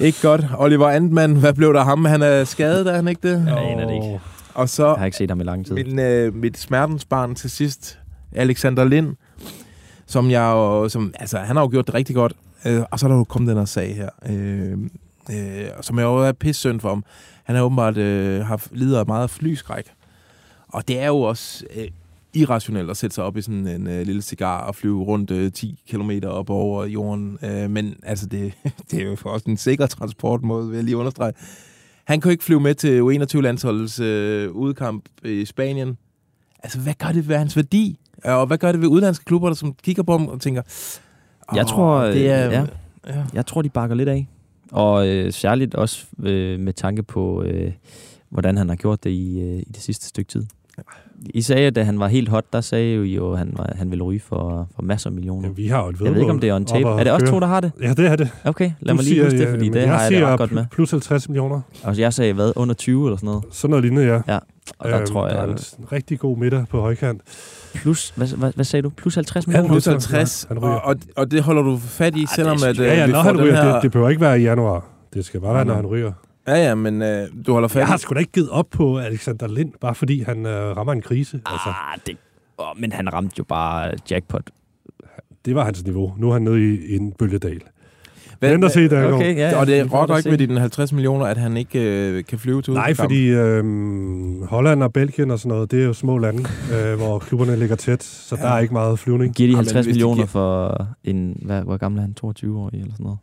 Ikke godt. Oliver Antmann, hvad blev der ham? Han er skadet, er han ikke det? Jeg aner det ikke. Og så Jeg har ikke set ham i lang tid. min, øh, mit smertensbarn til sidst, Alexander Lind, som jeg jo, som, altså, han har jo gjort det rigtig godt. Øh, og så er der jo kommet den her sag her, øh, øh, som jeg jo er pisse synd for ham. Han har åbenbart øh, haft lider af meget flyskræk. Og det er jo også øh, irrationelt at sætte sig op i sådan en øh, lille cigar og flyve rundt øh, 10 km op over jorden. Øh, men altså, det, det er jo for også en sikker transportmåde, vil jeg lige understrege. Han kunne ikke flyve med til U21-landsholdets øh, udkamp i Spanien. Altså, hvad gør det ved hans værdi? Og hvad gør det ved udlandske klubber, der som kigger på ham og tænker... Jeg "Åh, tror, det er, ja. ja. Jeg tror, de bakker lidt af. Og øh, særligt også øh, med tanke på, øh, hvordan han har gjort det i, øh, i det sidste stykke tid. I sagde, at da han var helt hot, der sagde jo, jo at han, var, han ville ryge for, for masser af millioner. Jamen, vi har jo et Jeg ved ikke, om det er on tape. Er det også to, der har det? Ja, det er det. Okay, lad Du mig lige huske det, ja, fordi det jeg har jeg det ret godt med. Plus 50 millioner. Altså, jeg sagde hvad? Under 20 eller sådan noget? Sådan noget lignende, ja. Ja, og der Øhm, tror Der er jeg... en rigtig god midter på højkant. Plus, hvad, hvad, hvad sagde du? Plus 50 Han millioner? Plus ryger. 50, Han ryger. og, og, og det holder du fat i, selvom at, øh, Ja, ja, vi når får han den ryger. her... Det, det behøver ikke være i januar. Det skal bare være, når han ryger. Ja, ja, men øh, du holder fat Jeg har sgu da ikke givet op på Alexander Lind, bare fordi han øh, rammer en krise. Altså, Ah, det, oh, men han ramte jo bare jackpot. det var hans niveau. Nu er han nede i, i en bølgedal. Hvad- Vent og se, der. Okay, ja, og det rokker ikke se. ved dine 50 millioner, at han ikke øh, kan flyve til Nej, fordi øh, Holland og Belgien og sådan noget, det er jo små lande, øh, hvor klubberne ligger tæt, så ja. der er ikke meget flyvning. Giver de Ah, men 50 hvis de millioner giver- for en... Hvad, hvor gammel er han? 22 år eller sådan noget?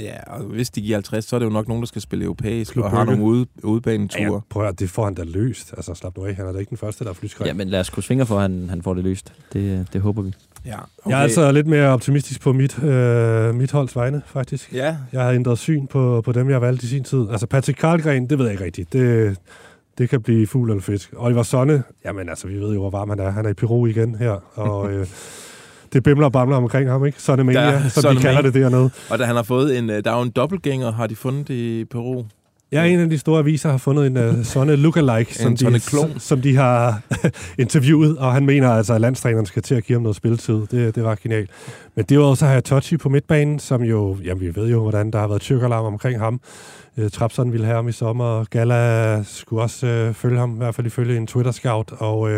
Ja, og hvis de giver 50, så er det jo nok nogen, der skal spille europæisk Klub og har nogle ude, udebaneture. Ja, prøv at høre, det får han da løst. Altså, slap nu af. Han er da ikke den første, der er flyskræk. Ja, men lad os krydse fingre for, at han, han får det løst. Det, det håber vi. Ja, Okay. Jeg er altså lidt mere optimistisk på mit, øh, mit holds vegne, faktisk. Ja, Jeg har ændret syn på, på dem, jeg valgte i sin tid. Altså Patrick Karlgren, det ved jeg ikke rigtigt. Det, det kan blive fugl eller fisk. Oliver Sonne, jamen altså, vi ved jo, hvor varm han er. Han er i Peru igen her, og øh, det bimler og bamler omkring ham, ikke? Mania, Der- som Sonne de kalder det dernede. og da han har fået en... øh, Der er jo en dobbeltgænger, har de fundet i Peru. Ja, en af de store aviser har fundet en uh, Sonne lookalike, som, Sonne de, klon. som de har interviewet, og han mener altså, at landstræneren skal til at give ham noget spilletid. Det, det var genialt. Men derudover så har jeg Tochi på midtbanen, som jo, jamen vi ved jo, hvordan der har været tyrkerlarm omkring ham. Uh, Trapson ville have ham i sommer, og Gala skulle også uh, følge ham, i hvert fald ifølge en Twitter-scout. Og, uh,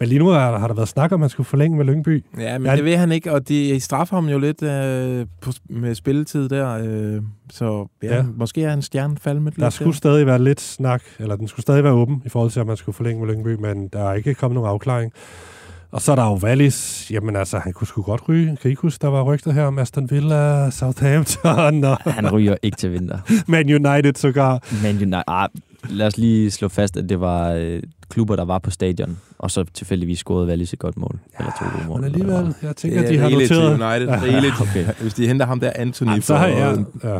men lige nu har, har der været snak om, at han skulle forlænge med Lyngby. Ja, men Ja. det vil han ikke, og de straffer ham jo lidt øh, på, med spilletid der. Øh, så ja, Ja. måske er han stjerne falmet Der lidt. skulle stadig være lidt snak, eller den skulle stadig være åben i forhold til, at man skulle forlænge med Lyngby, men der er ikke kommet nogen afklaring. Og så er der jo Wallis. Jamen altså, han kunne sgu godt ryge. Kan I ikke huske, der var rygter her om Aston Villa, Southampton og Han ryger ikke til vinter. Man United sågar. Men United, ah, lad os lige slå fast, at det var øh, klubber, der var på stadion, og så tilfældigvis scorede Wallis et godt mål. Ja, eller to gode mål. Men alligevel, jeg tænker, det de er har rigeligt til noteret... United. Rigeligt. Okay. Hvis de henter ham der Anthony for så har jeg, en, ja.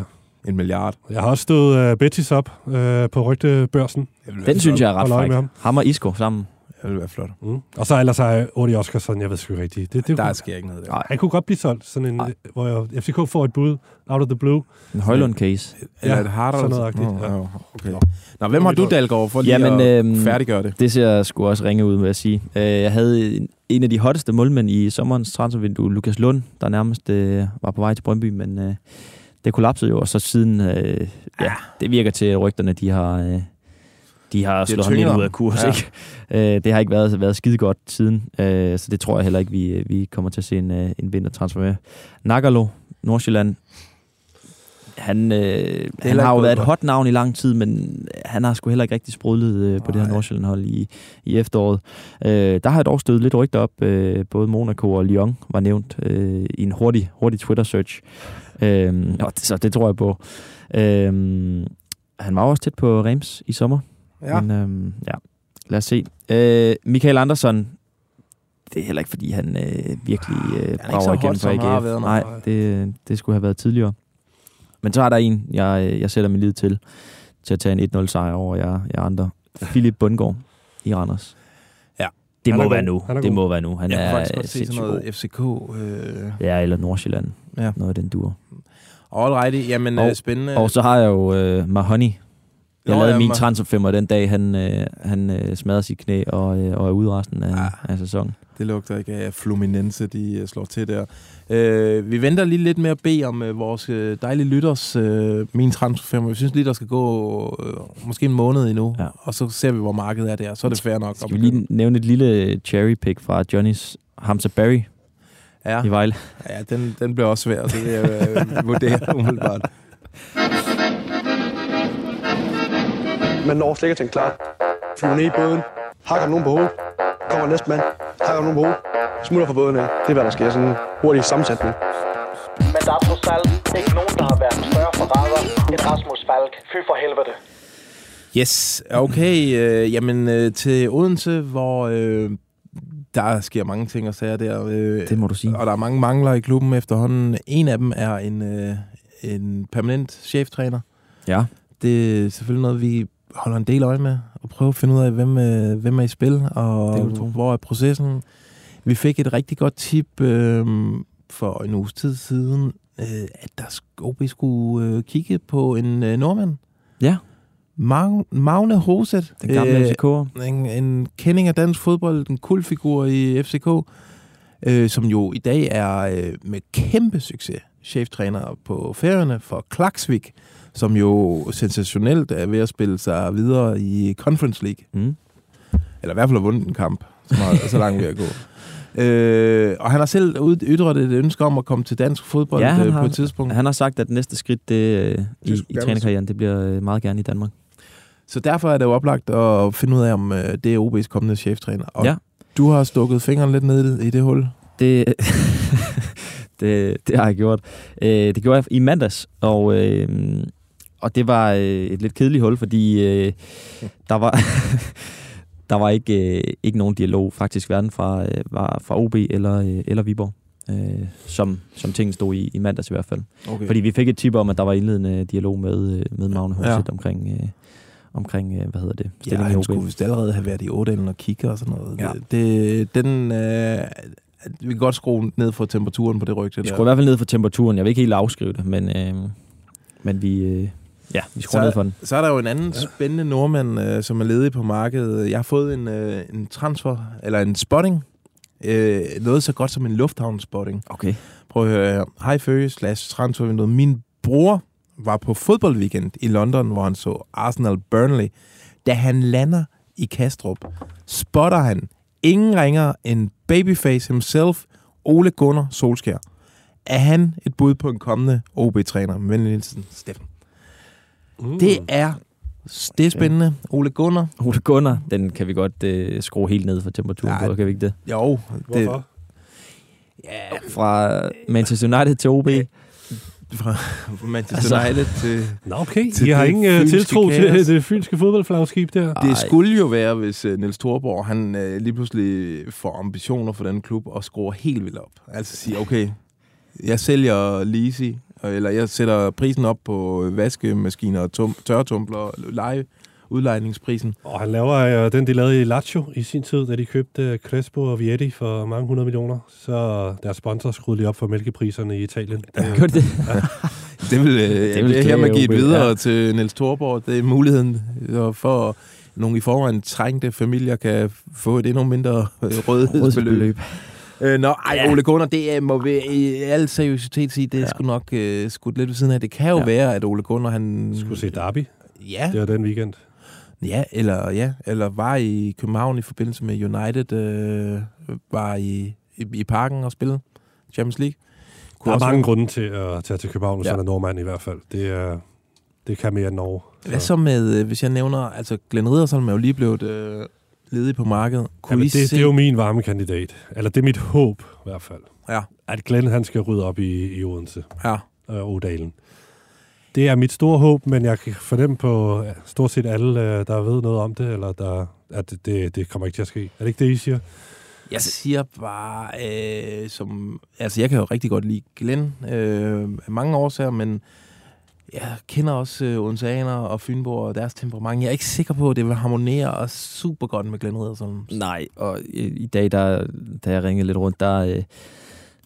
en milliard. jeg har også stået uh, Betis op uh, på rygtebørsen. Den synes jeg er ret fræk. med ham. Ham og Isco sammen. Det vil være flot. Mm. Og så ellers har Odi Oskarsson, jeg ved sgu ikke rigtigt. Det, det, Der kunne, sker ikke noget der. Nej. han kunne godt blive solgt, sådan en, Nej. hvor jeg, FCK får et bud out of the blue. En Højlund-case. Eller Ja, et harder. sådan noget agtigt, Nå, ja. okay. Nå, hvem har du, Dalgaard, for lige Jamen, at øhm, færdiggøre det? Det ser sgu også ringe ud, vil jeg sige. Øh, Jeg havde en- en af de hotteste målmænd i sommerens transfervindue, Lukas Lund, der nærmest øh, var på vej til Brøndby, men øh, det kollapsede jo, og så siden, øh, ja, det virker til, at rygterne, de har, øh, de har slået ham lidt ud af kurs. Ja. Ikke? Øh, det har ikke været, været skide godt siden, øh, så det tror jeg heller ikke, vi, vi kommer til at se en, øh, en vintertransfer med. Nagalo, Nordsjælland, han, øh, han har jo været et hot navn i lang tid, men han har sgu heller ikke rigtig sprudlet øh, på det her. Nordsjælland-hold i, i efteråret. Øh, der har jeg dog stødt lidt rygter op. Øh, både Monaco og Lyon var nævnt øh, i en hurtig, hurtig Twitter-search. Øh, så det tror jeg på. Øh, han var også tæt på Reims i sommer. Ja. Men øh, ja, lad os se. Øh, Michael Andersson, det er heller ikke, fordi han øh, virkelig øh, ikke så brager igennem for AGF. været, Nej, det, det skulle have været tidligere. Men så er der en, jeg, jeg sætter min lid til, til at tage en 1-0 sejr over jer, jer andre. Philip Bundgaard i Randers. Ja. Det Han må god. være nu. Det må være nu. Han Jeg er faktisk godt se sådan noget. FCK. Øh, Ja, eller Nordsjælland. Ja. Noget af den dur. Alrighty, jamen Og- øh, spændende. Og så har jeg jo øh, Mahoney. Jeg Nå, lavede min transferfemmer den dag, han, øh, han øh, smadrer sit knæ og, øh, og er ude resten af, Ah. af sæsonen. Det lugter ikke af Fluminense, de øh, slår til der. Øh, vi venter lige lidt med at bede om øh, vores øh, dejlige lytters øh, min transferfirma. Vi synes lige, der skal gå øh, måske en måned endnu, Ja. og så ser vi, hvor markedet er der. Så er det fair nok. Skal vi lige nævne et lille cherry pick fra Johnnys Hamza Barry Ja, i Vejle? ja den, den bliver også svær, så det jeg øh, vurdere umiddelbart. Man når slet ikke at tænke klar. Flyver ned i båden, hakker nogen på hovedet, kommer næste mand, hakker nogen på hovedet, smutter fra båden af. Det er, hvad der sker. Sådan en hurtig sammensætning. Men der er trods alt ikke nogen, der har været større forræder end Rasmus Falk. Fy for helvede. Yes, okay. Øh, jamen øh, til Odense, hvor øh, der sker mange ting og sager der. Øh, Det må du sige. Og der er mange mangler i klubben efterhånden. En af dem er en, øh, en permanent cheftræner. Ja. Det er selvfølgelig noget, vi holder en del øje med, og prøver at finde ud af, hvem, øh, hvem er i spil, og Det hvor er processen. Vi fik et rigtig godt tip øh, for en uges tid siden, øh, at der OB skulle øh, kigge på en øh, nordmand. Ja. Mag- Magne Hoset. Den gamle Øh, FCK'er. en, en kending af dansk fodbold, en kultfigur i FCK, øh, som jo i dag er øh, med kæmpe succes cheftræner på færøerne for Klaksvik, som jo sensationelt er ved at spille sig videre i Conference League. Mm. Eller i hvert fald har vundet en kamp, som er så langt ved at gå. Øh, og han har selv ytret et ønske om at komme til dansk fodbold Ja, øh, har- på et tidspunkt. Han har sagt, at næste skridt det, øh, i, i trænerkarrieren, det bliver øh, meget gerne i Danmark. Så derfor er det jo oplagt at finde ud af, om øh, det er OB's kommende cheftræner. Og Ja. du har stukket fingeren lidt ned i det hul. Det, det, det har jeg gjort. Øh, det gjorde jeg i mandags, og, øh, og det var øh, et lidt kedeligt hul, fordi øh, der var... der var ikke, øh, ikke nogen dialog faktisk hverken fra, øh, var fra OB eller, øh, eller Viborg, øh, som, som tingene stod i, i mandags i hvert fald. Okay. Fordi vi fik et tip om, at der var indledende dialog med, øh, med Magne Horset Ja. ja. omkring, øh, omkring øh, hvad hedder det, Ja, stillingen i han OB. skulle vist allerede have været i Ådalen og kigge og sådan noget. Ja. Det, den, øh, vi kan godt skrue ned for temperaturen på det rygte Vi skruer i hvert fald ned for temperaturen. Jeg vil ikke helt afskrive det, men, øh, men vi, øh, ja, vi skruer ned for den. Så er der jo en anden spændende nordmand, øh, som er ledig på markedet. Jeg har fået en, øh, en transfer, eller en spotting. Øh, noget så godt som en lufthavn-spotting. Okay. Prøv at høre her. Hej Føge slash transfervinduet. Min bror var på fodboldweekend i London, hvor han så Arsenal Burnley. Da han lander i Kastrup, spotter han ingen ringer end babyface himself, Ole Gunnar Solskær. Er han et bud på en kommende OB-træner? Med venlig hilsen, Steffen. Mm. Det er, det er spændende. Ole Gunnar. Ole Gunnar, den kan vi godt øh, skrue helt ned for temperaturen Nej. på, kan vi ikke det? Jo, det, Hvorfor? Fra Manchester United til OB. fra Manchester Altså- United til... Nå, okay. Til I har ingen uh, tiltro kaos. til det fynske fodboldflagskib der? Det skulle jo være, hvis uh, Niels Thorborg, han uh, lige pludselig får ambitioner for den klub og skruer helt vildt op. Altså siger, okay, jeg sælger Lisi, eller jeg sætter prisen op på vaskemaskiner og tum- tørretumbler, leje, udlejningsprisen. Og han laver uh, den, de lavede i Lazio i sin tid, da de købte uh, Crespo og Vietti for mange hundrede millioner. Så deres sponsor skruede lige op for mælkepriserne i Italien. Det, Gjorde det? Det vil, uh, det vil jeg klæde hermed give videre ja. til Niels Thorborg. Det er muligheden øh, for, nogle i forvejen trængte familier kan få et endnu mindre øh, rådighedsbeløb. Øh, nå, ej, Ja. Ole Gunnar, det er, må vi i al seriøsitet sige, det er Ja. sgu nok øh, skudt lidt ved siden af. Det kan jo Ja. være, at Ole Gunnar, han... skulle se Derby. Ja, Det var den weekend. ja, eller, ja, eller var i København i forbindelse med United, øh, var i, i, i parken og spille Champions League. Der er mange være- grunde til at tage til København, hvis Ja. han er nordmand i hvert fald. Det, er, det kan mere end Norge. Hvad så med, øh, hvis jeg nævner, altså Glenn Riddersholm er jo lige blevet øh, ledig på markedet. Kunne Jamen, I det, se... det er jo min varme kandidat. Eller det er mit håb i hvert fald. Ja, At Glenn han skal rydde op i, i Odense ja. og Odalen. Det er mit store håb, men jeg kan fornemme på ja, stort set alle, øh, der ved noget om det, eller der, at det, det, det kommer ikke til at ske. Er det ikke det, I siger? Jeg siger bare, øh, som... Altså, jeg kan jo rigtig godt lide Glenn øh, af mange årsager, men jeg kender også øh, Odenseaner og Fynborg og deres temperament. Jeg er ikke sikker på, at det vil harmonere og super godt med Glenn Riddersholm. Nej, og i, i dag, der, da jeg ringede lidt rundt, der, øh,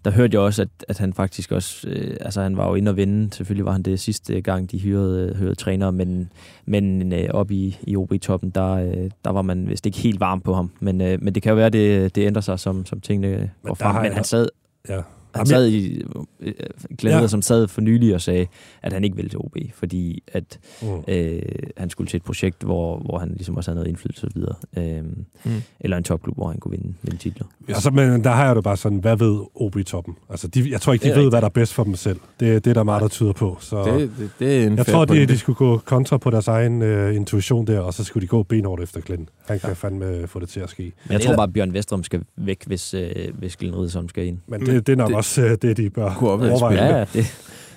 der hørte jeg også, at, at han faktisk også, øh, altså han var jo inde og vinde, selvfølgelig var han det sidste gang, de hyrede, hyrede trænere, men, men øh, op i, i OB-toppen, der, øh, der var man vist ikke helt varm på ham. Men, øh, men det kan jo være, det, det ændrer sig, som, som tingene går frem. Men han sad, Ja. Han sad i, øh, Glenn Ja. ja. som sad for nylig og sagde, at han ikke ville til OB, fordi at Mm. øh, han skulle til et projekt, hvor, hvor han ligesom også havde noget indflydelse og så videre. Øh, Mm. Eller en topklub, hvor han kunne vinde, vinde titler. Altså, men der har jeg det bare sådan, hvad ved OB i toppen? Altså, de, jeg tror ikke, de Det ved, rigtigt. hvad der er bedst for dem selv. Det, det er der meget, der tyder på. Så Det, det, det er en jeg tror, de, de skulle gå kontra på deres egen uh, intuition der, og så skulle de gå benhårdt efter Glenn. Han kan ja. fandme få det til at ske. Men jeg tror bare, at Bjørn Vestrøm skal væk, hvis, øh, hvis Glenn Riddersholm skal ind. Men det, det er nok Det- også uh, det, de bør overveje. ja, det,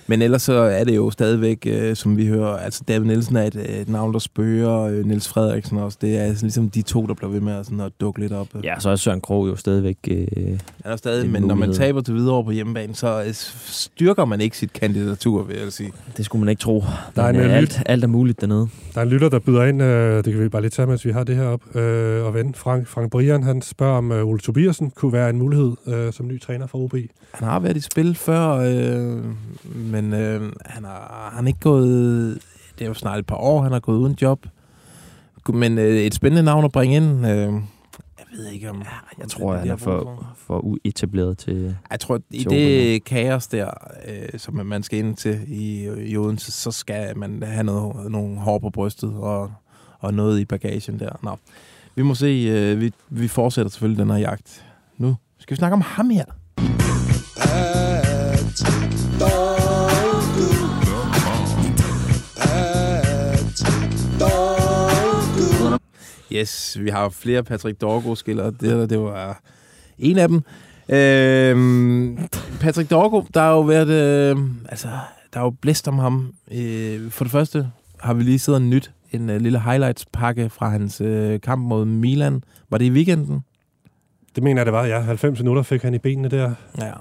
Men ellers så er det jo stadigvæk, øh, som vi hører, altså David Nielsen er et, øh, et navn, der spørger, øh, Niels Frederiksen også. Det er altså ligesom de to, der bliver ved med at, sådan, at dukke lidt op. ja, så er Søren Krog jo stadigvæk... Øh, Han er stadig, en men når man mulighed. taber til videre på hjemmebane, så øh, styrker man ikke sit kandidatur, vil jeg sige. det skulle man ikke tro. Der er Men, en øh, alt, alt er muligt dernede. Der er en lytter, der byder ind, øh, det kan vi bare lige tage, mens vi har det her op, øh, og ven. Frank, Frank Brian, han spørger, om øh, Ole Tobiasen kunne være en mulighed øh, som ny træner for OB. Han har været i spil før, øh, men øh, han har han er ikke gået... Det er jo snart et par år, han har gået uden job. Men øh, et spændende navn at bringe ind. Øh, jeg ved ikke om... Jeg tror, at han er for, for uetableret til... Jeg tror, at i til det kaos der, øh, som man skal ind til i, i Odense, så skal man have noget, nogle hår på brystet og, og noget i bagagen der. Nå, vi må se. Øh, vi, vi fortsætter selvfølgelig den her jagt. Nu skal vi snakke om ham her. Yes, vi har flere Patrick Dorgo-skillere. Det, det var en af dem. Øhm, Patrick Dorgo, der har jo været... Øh, altså, der er jo blæst om ham. Øh, for det første har vi lige siddet nyt en øh, lille highlights-pakke fra hans øh, kamp mod Milan. Var det i weekenden? Det mener jeg, det var, ja. 90 minutter fik han i benene der. Ja,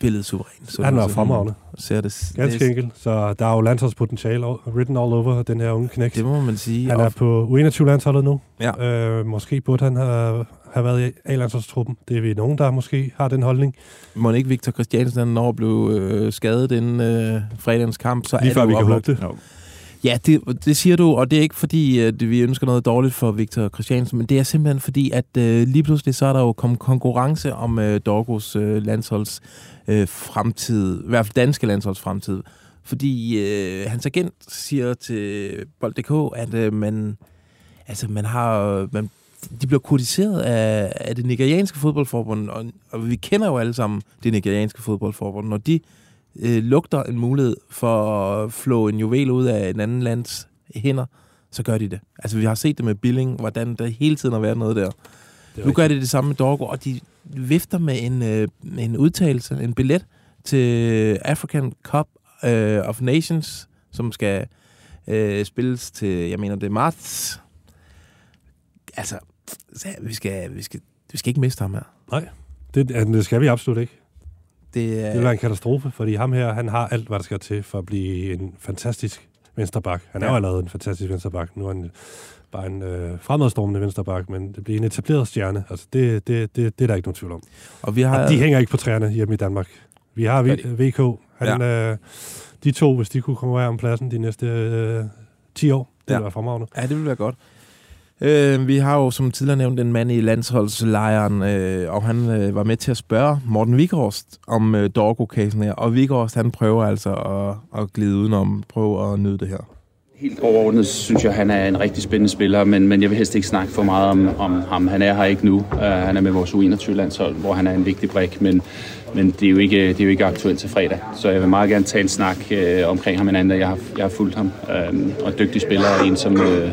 spillet suverænt. Så Han var fremragende. Ser det, Ganske det, enkelt. Så der er jo landsholdspotentiale written all over den her unge knægt. Det må man sige. Han er på U21-landsholdet nu. Ja. Øh, måske burde han have, have været i A-landsholdstruppen. Det er vi nogen, der måske har den holdning. Må ikke Victor Christiansen når blive øh, skadet inden øh, fredagens kamp, så Lige er før det vi kan oplagt. håbe det. Ja, det, det siger du, og det er ikke fordi, at vi ønsker noget dårligt for Victor Christiansen, men det er simpelthen fordi, at øh, lige pludselig så er der jo kommet konkurrence om øh, Dorgos øh, landsholds øh, fremtid, i hvert fald danske landsholds fremtid. Fordi øh, hans agent siger til Bold.dk, at øh, man, altså, man har, man, de bliver kritiseret af, af det nigerianske fodboldforbund, og, og vi kender jo alle sammen det nigerianske fodboldforbund. Når de øh, lugter en mulighed for at flå en juvel ud af en anden lands hænder, så gør de det. Altså, vi har set det med Billing, hvordan der hele tiden har været noget der. Nu gør de det samme med Dorgo, og de vifter med en, øh, en udtalelse, en billet til African Cup øh, of Nations, som skal øh, spilles til, jeg mener, det er marts. Altså, så vi skal, vi skal, vi skal ikke miste ham her. Nej, det, det skal vi absolut ikke. Det, er, Det vil være en katastrofe, fordi ham her, han har alt, hvad der skal til for at blive en fantastisk vensterbak. Han er Ja. jo allerede en fantastisk vensterbak. Nu er han bare en øh, fremadstormende vensterbak, men det bliver en etableret stjerne. Altså, det, det, det, det er der ikke nogen tvivl om. Og vi har... Og de hænger ikke på træerne hjemme i Danmark. Vi har v- VK. Han, ja. øh, de to, hvis de kunne konkurrere om pladsen de næste øh, 10 år, det Ja. ville være fremragende. Ja, det vil være godt. Øh, vi har jo som tidligere nævnt en mand i landsholdslejren, øh, og han øh, var med til at spørge Morten Vikhorst om øh, Dorgo-casen her. Og Vikhorst, han prøver altså at, at glide udenom, prøve at nyde det her. Helt overordnet synes jeg, han er en rigtig spændende spiller, men, men jeg vil helst ikke snakke for meget om, om ham. Han er her ikke nu. Uh, han er med vores U21-landshold, hvor han er en vigtig brik, men, men det, er jo ikke, det er jo ikke aktuelt til fredag. Så jeg vil meget gerne tage en snak uh, omkring ham en anden, jeg har, jeg har fulgt ham. Uh, og dygtig spiller er en, som, uh,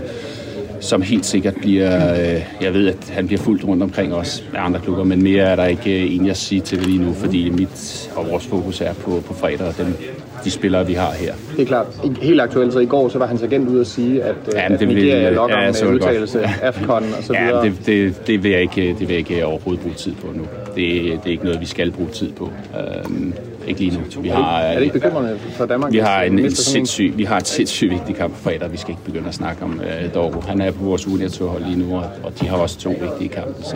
som helt sikkert bliver... Uh, jeg ved, at han bliver fuldt rundt omkring os af andre klubber, men mere er der ikke uh, en, jeg siger til lige nu, fordi mit og vores fokus er på, på fredag og dem, de spillere, vi har her. Det er klart. Helt aktuelt, så i går så var hans agent ude at sige, at, Ja, ja, men at det vil- Nigeria lokker ja, ja, med godt. udtalelse, Ja. AFCON og så Ja, videre. det, det, det, vil jeg ikke, det vil jeg ikke overhovedet bruge tid på nu. Det, det er ikke noget, vi skal bruge tid på. Øhm, ikke lige nu. Vi har, er det ikke bekymrende for Danmark? vi har en, en sindssyg, vi har et sindssygt vigtigt kamp på fredag. Vi skal ikke begynde at snakke om uh, Dorgo. Han er på vores u hold lige nu, og, og de har også to vigtige kampe. Så.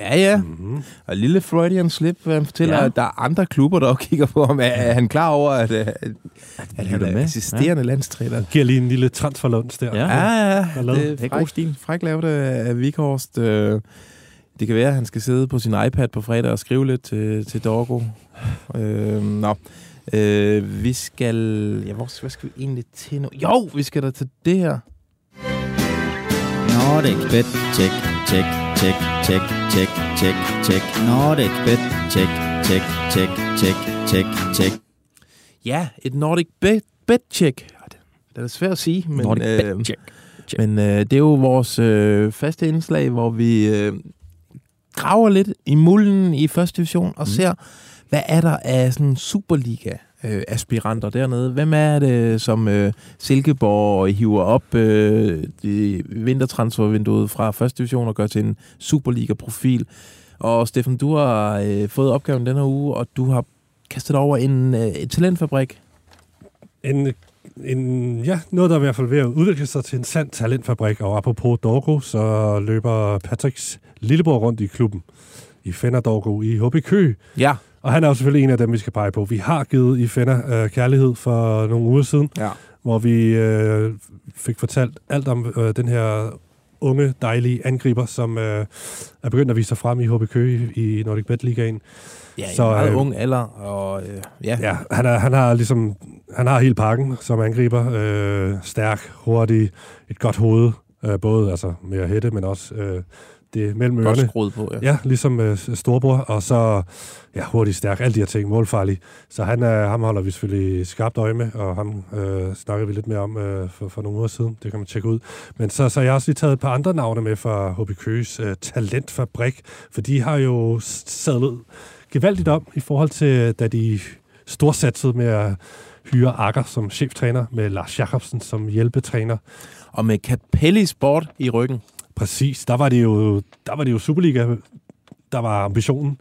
Ja, ja. Mm-hmm. Og lille Freudian slip, han fortæller, Ja. ja. at der er andre klubber, der også kigger på ham. Er, er han klar over, at, at, at han er med. assisterende ja. landstræner? Giver lige en lille transferlunds der. Ja. Ja, ja, lavede? det Det er god stil. fræk, lavet af Vikhorst. Øh, Det kan være, at han skal sidde på sin iPad på fredag og skrive lidt til, til Dorgo. Øh, nå. Øh, vi skal... Ja, hvor, hvad skal vi egentlig til nu? Jo, vi skal da til det her. Nordic Bet, check, check, check, check, check, check, check. Nordic Bet, check, check, check, check, check, check. Ja, et Nordic bet, bet check. Det er svært at sige, men, Nordic bet øh, check. men øh, det er jo vores øh, faste indslag, hvor vi øh, graver lidt i mulden i første division og mm. ser, hvad er der af sådan Superliga øh, aspiranter dernede? Hvem er det, som øh, Silkeborg hiver op øh, i vintertransfervinduet fra første division og gør til en Superliga-profil? Og Steffen, du har øh, fået opgaven denne uge, og du har kastet over en øh, talentfabrik. En, en, ja, noget, der er i hvert fald ved at udvikle sig til en sand talentfabrik. Og apropos Dorgo, så løber Patricks lillebror rundt i klubben. I Fenner Dorgo i HB Kø. Ja. Og han er jo selvfølgelig en af dem, vi skal pege på. Vi har givet i Fenner øh, kærlighed for nogle uger siden, Ja. hvor vi øh, fik fortalt alt om øh, den her unge, dejlige angriber, som øh, er begyndt at vise sig frem i HB Kø i, Nordic Bet Ligaen. Ja, i en meget øh, ung alder, og øh, ja. Ja, han, er, han har ligesom han har hele pakken som angriber. Øh, stærk, hurtig, et godt hoved. Øh, både altså med at hætte, men også øh, det mellem Godt ørerne. skruet på, ja. Ja, ligesom øh, storbror. Og så ja, hurtig, stærk, alle de her ting, målfarlig. Så han, er, ham holder vi selvfølgelig skarpt øje med, og ham øh, snakker vi lidt mere om øh, for, for nogle uger siden. Det kan man tjekke ud. Men så, så har jeg også lige taget et par andre navne med fra HB Køges øh, talentfabrik, for de har jo sadlet gevaldigt om i forhold til, da de storsatsede med at hyre Akker som cheftræner, med Lars Jacobsen som hjælpetræner. Og med Capelli Sport i ryggen. Præcis, der var det jo, der var det jo Superliga, der var ambitionen.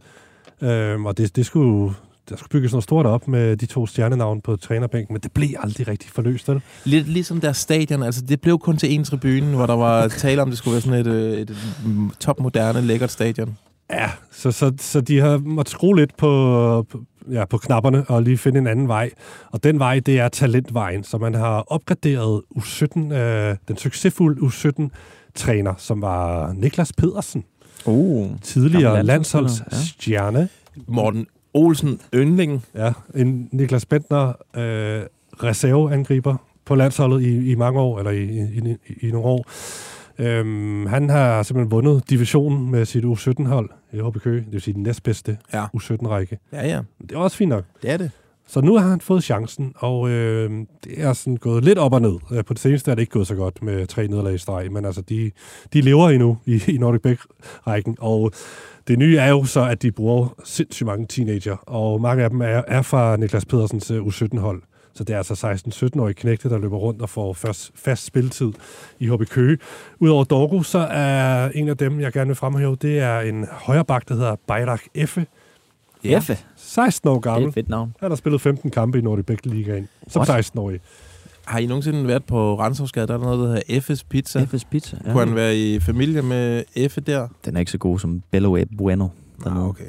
Øhm, og det, det skulle, der skulle bygges noget stort op med de to stjernenavn på trænerbænken, men det blev aldrig rigtig forløst, vel? Lidt ligesom deres stadion, altså det blev kun til en tribune, hvor der var tale om, det skulle være sådan et, øh, et, et topmoderne, lækkert stadion. Ja, så, så, så de har måttet skrue lidt på, på, ja, på knapperne og lige finde en anden vej. Og den vej, det er talentvejen, så man har opgraderet U17, øh, den succesfulde U17-træner, som var Niklas Pedersen. Uh, tidligere landsholdsstjerne. landsholdsspiller, Morten Olsen Yndling. Ja, en Niklas Bentner, øh, reserveangriber på landsholdet i, i mange år, eller i, i, i, i nogle år. Øhm, han har simpelthen vundet divisionen med sit U17-hold i HB Køge, det vil sige den næstbedste Ja. U17-række. Ja, ja. Det er også fint nok. Det er det. Så nu har han fået chancen, og øh, det er sådan gået lidt op og ned. Øh, på det seneste er det ikke gået så godt med tre nederlag i streg, men altså, de, de lever endnu i, i Nordic Bæk-rækken, og det nye er jo så, at de bruger sindssygt mange teenager, og mange af dem er, er fra Niklas Pedersens øh, U17-hold. Så det er altså 16-17-årige knægte, der løber rundt og får først, fast spilletid i HB Køge. Udover Dorgo, så er en af dem, jeg gerne vil fremhæve, det er en højreback, der hedder Bayrak Effe. Effe? 16 år gammel. Det er et fedt navn. Han har spillet 15 kampe i Nordic Bæk Ligaen som What? 16-årig. Har I nogensinde været på Renshavsgade? Der er noget, der hedder F's Pizza. F's Pizza, ja. Kunne han være i familie med F der? Den er ikke så god som Bello e Bueno. Ah, okay.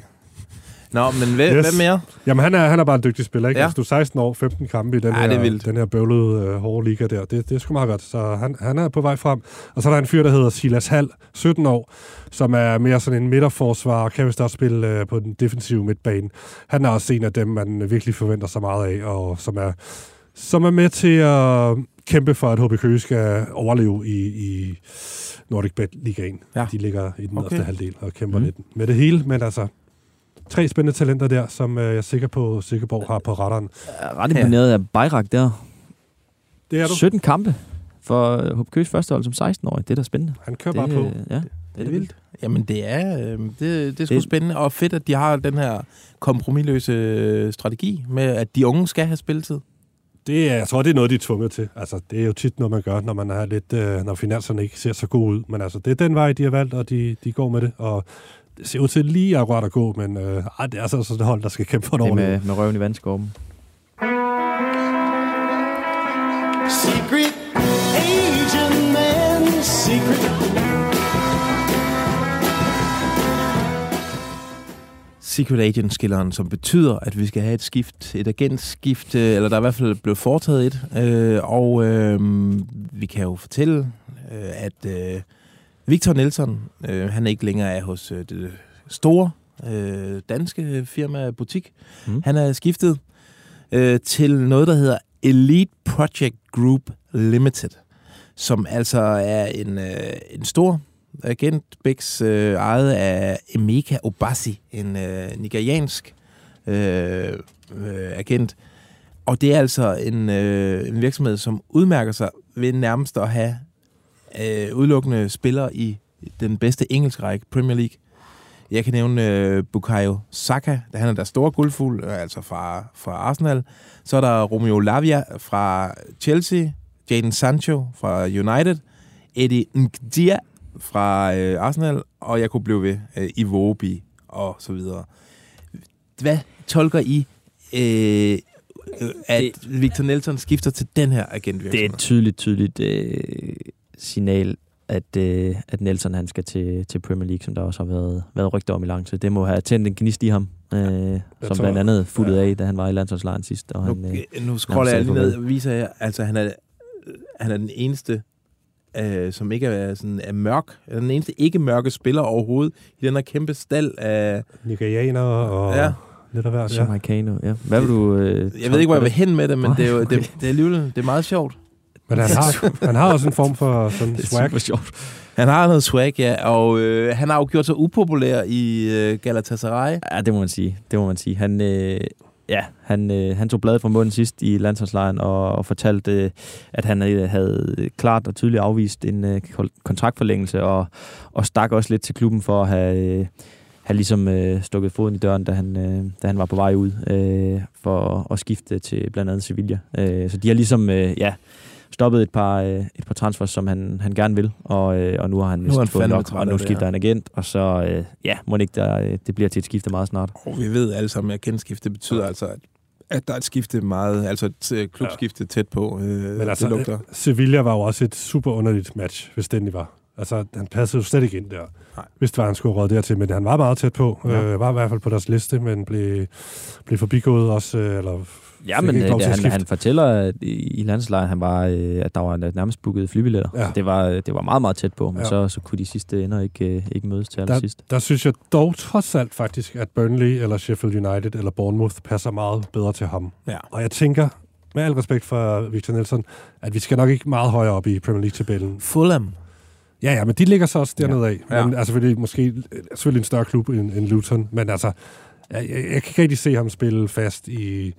Nå, men hvad, yes. hvad mere? Jamen, han er, han er bare en dygtig spiller, ikke? Ja. Altså, du er 16 år, 15 kampe i den, Ja, er her, den her bøvlede, øh, hårde liga der. Det, det er sgu meget godt. Så han, han er på vej frem. Og så er der en fyr, der hedder Silas Hall, 17 år, som er mere sådan en midterforsvar, og kan vist også spille øh, på den defensive midtbane. Han er også en af dem, man virkelig forventer sig meget af, og som er, som er med til at kæmpe for, at HB Køge skal overleve i, i Nordic Bet Ligaen. Ja. De ligger i den Okay. nederste halvdel og kæmper mm. lidt med det hele, men altså tre spændende talenter der, som øh, jeg er sikker på, Sikkeborg har på retteren. Jeg er ret imponeret af Bayrak der. Det er du. 17 kampe for HB Køges første hold som 16-årig. Det er da spændende. Han kører det, bare på. øh, Ja, det, Det er vildt. Jamen, det er, øh, det, det er sgu Det- spændende, og fedt, at de har den her kompromilløse øh, strategi med, at de unge skal have spilletid. Det er, jeg tror, det er noget, de er tvunget til. Altså, det er jo tit noget, man gør, når man er lidt, øh, når finanserne ikke ser så gode ud. Men altså, det er den vej, de har valgt, og de, de går med det. Og det ser ud til lige akkurat at gå, men øh, ej, det er altså sådan et hold, der skal kæmpe for det er overlevelse. med, med røven i vandskorben. Secret Asian man, secret. secret agent-skilleren, som betyder, at vi skal have et skift, et agentskift, øh, eller der er i hvert fald blevet foretaget et. Øh, og øh, vi kan jo fortælle, øh, at øh, Victor Nelson, øh, han ikke længere er hos øh, det store øh, danske firma Butik. Mm. Han er skiftet øh, til noget, der hedder Elite Project Group Limited, som altså er en, øh, en stor agent, Bix, øh, ejet af Emeka Obasi, en øh, nigeriansk øh, øh, agent. Og det er altså en, øh, en virksomhed, som udmærker sig ved nærmest at have øh, udelukkende spillere i den bedste engelske række, Premier League. Jeg kan nævne øh, Bukayo Saka, han er der store guldfugl, øh, altså fra, fra Arsenal. Så er der Romeo Lavia fra Chelsea, Jadon Sancho fra United, Eddie Nkdia fra øh, Arsenal, og jeg kunne blive ved øh, Iwobi og så videre. Hvad tolker I, øh, at det, Victor Nelson skifter til den her agentvirksomhed? Det er tydeligt, tydeligt øh, signal, at, øh, at Nelson han skal til, til Premier League, som der også har været, været rygter om i lang tid. Det må have tændt en gnist i ham, øh, som tror- blandt andet fuldet ja. af, da han var i landsholdslejren sidst. Og Nu, han, øh, nu scroller jeg lige ned og viser jer, altså han er, han er den eneste, øh, som ikke er, sådan, er mørk, er den eneste ikke mørke spiller overhovedet i den her kæmpe stald af... Nigerianer og Ja. lidt af hvert. Ja. Jamaicano, ja. Hvad vil du... Øh, Jeg ved ikke, hvor jeg vil hen med det, men Nej, det er jo det, det er alligevel det er meget sjovt. Men han har, han har også en form for sådan Det er swag. super sjovt. Han har noget swag, ja, og øh, han har jo gjort sig upopulær i øh, Galatasaray. Ja, det må man sige. Det må man sige. Han, øh, ja, han, øh, han tog bladet fra munden sidst i landsholdslejren og, og fortalte, øh, at han øh, havde klart og tydeligt afvist en øh, kontraktforlængelse og, og stak også lidt til klubben for at have, øh, have ligesom øh, stukket foden i døren, da han, øh, da han var på vej ud øh, for at skifte til blandt andet Sevilla. Øh, så de har ligesom, øh, ja, stoppet et par, øh, et par transfers, som han, han gerne vil, og, øh, og nu har han, Nu han fået nok, og nu skifter han agent, og så, øh, ja, må det ikke, der, øh, det bliver til et skifte meget snart. Og vi ved alle sammen, at kendskifte betyder altså, at, at der er et skifte meget, altså et øh, klubskifte tæt på. Øh, Men altså, det lugter. øh, Sevilla var jo også et super underligt match, hvis den var. Altså, han passede jo slet ikke ind der. Nej. Hvis det var, han skulle have råd dertil, men han var meget tæt på. Ja. Ja. Øh, var i hvert fald på deres liste, men blev, blev forbigået også, øh, eller Ja, men øh, at han, han fortæller at i, landslejren, han var, øh, at der var nærmest booket flybilletter. Ja. Det, var, det var meget, meget tæt på, men Ja. så, så kunne de sidste ender ikke, øh, ikke mødes til der, allersidst. der synes jeg dog trods alt faktisk, at Burnley eller Sheffield United eller Bournemouth passer meget bedre til ham. Ja. Og jeg tænker, med al respekt for Victor Nelson, at vi skal nok ikke meget højere op i Premier League-tabellen. Fulham. Ja, ja, men de ligger så også dernede af. Ja. Men altså, selvfølgelig, måske, selvfølgelig en større klub end, end Luton, men altså, jeg, jeg, jeg kan ikke rigtig se ham spille fast i,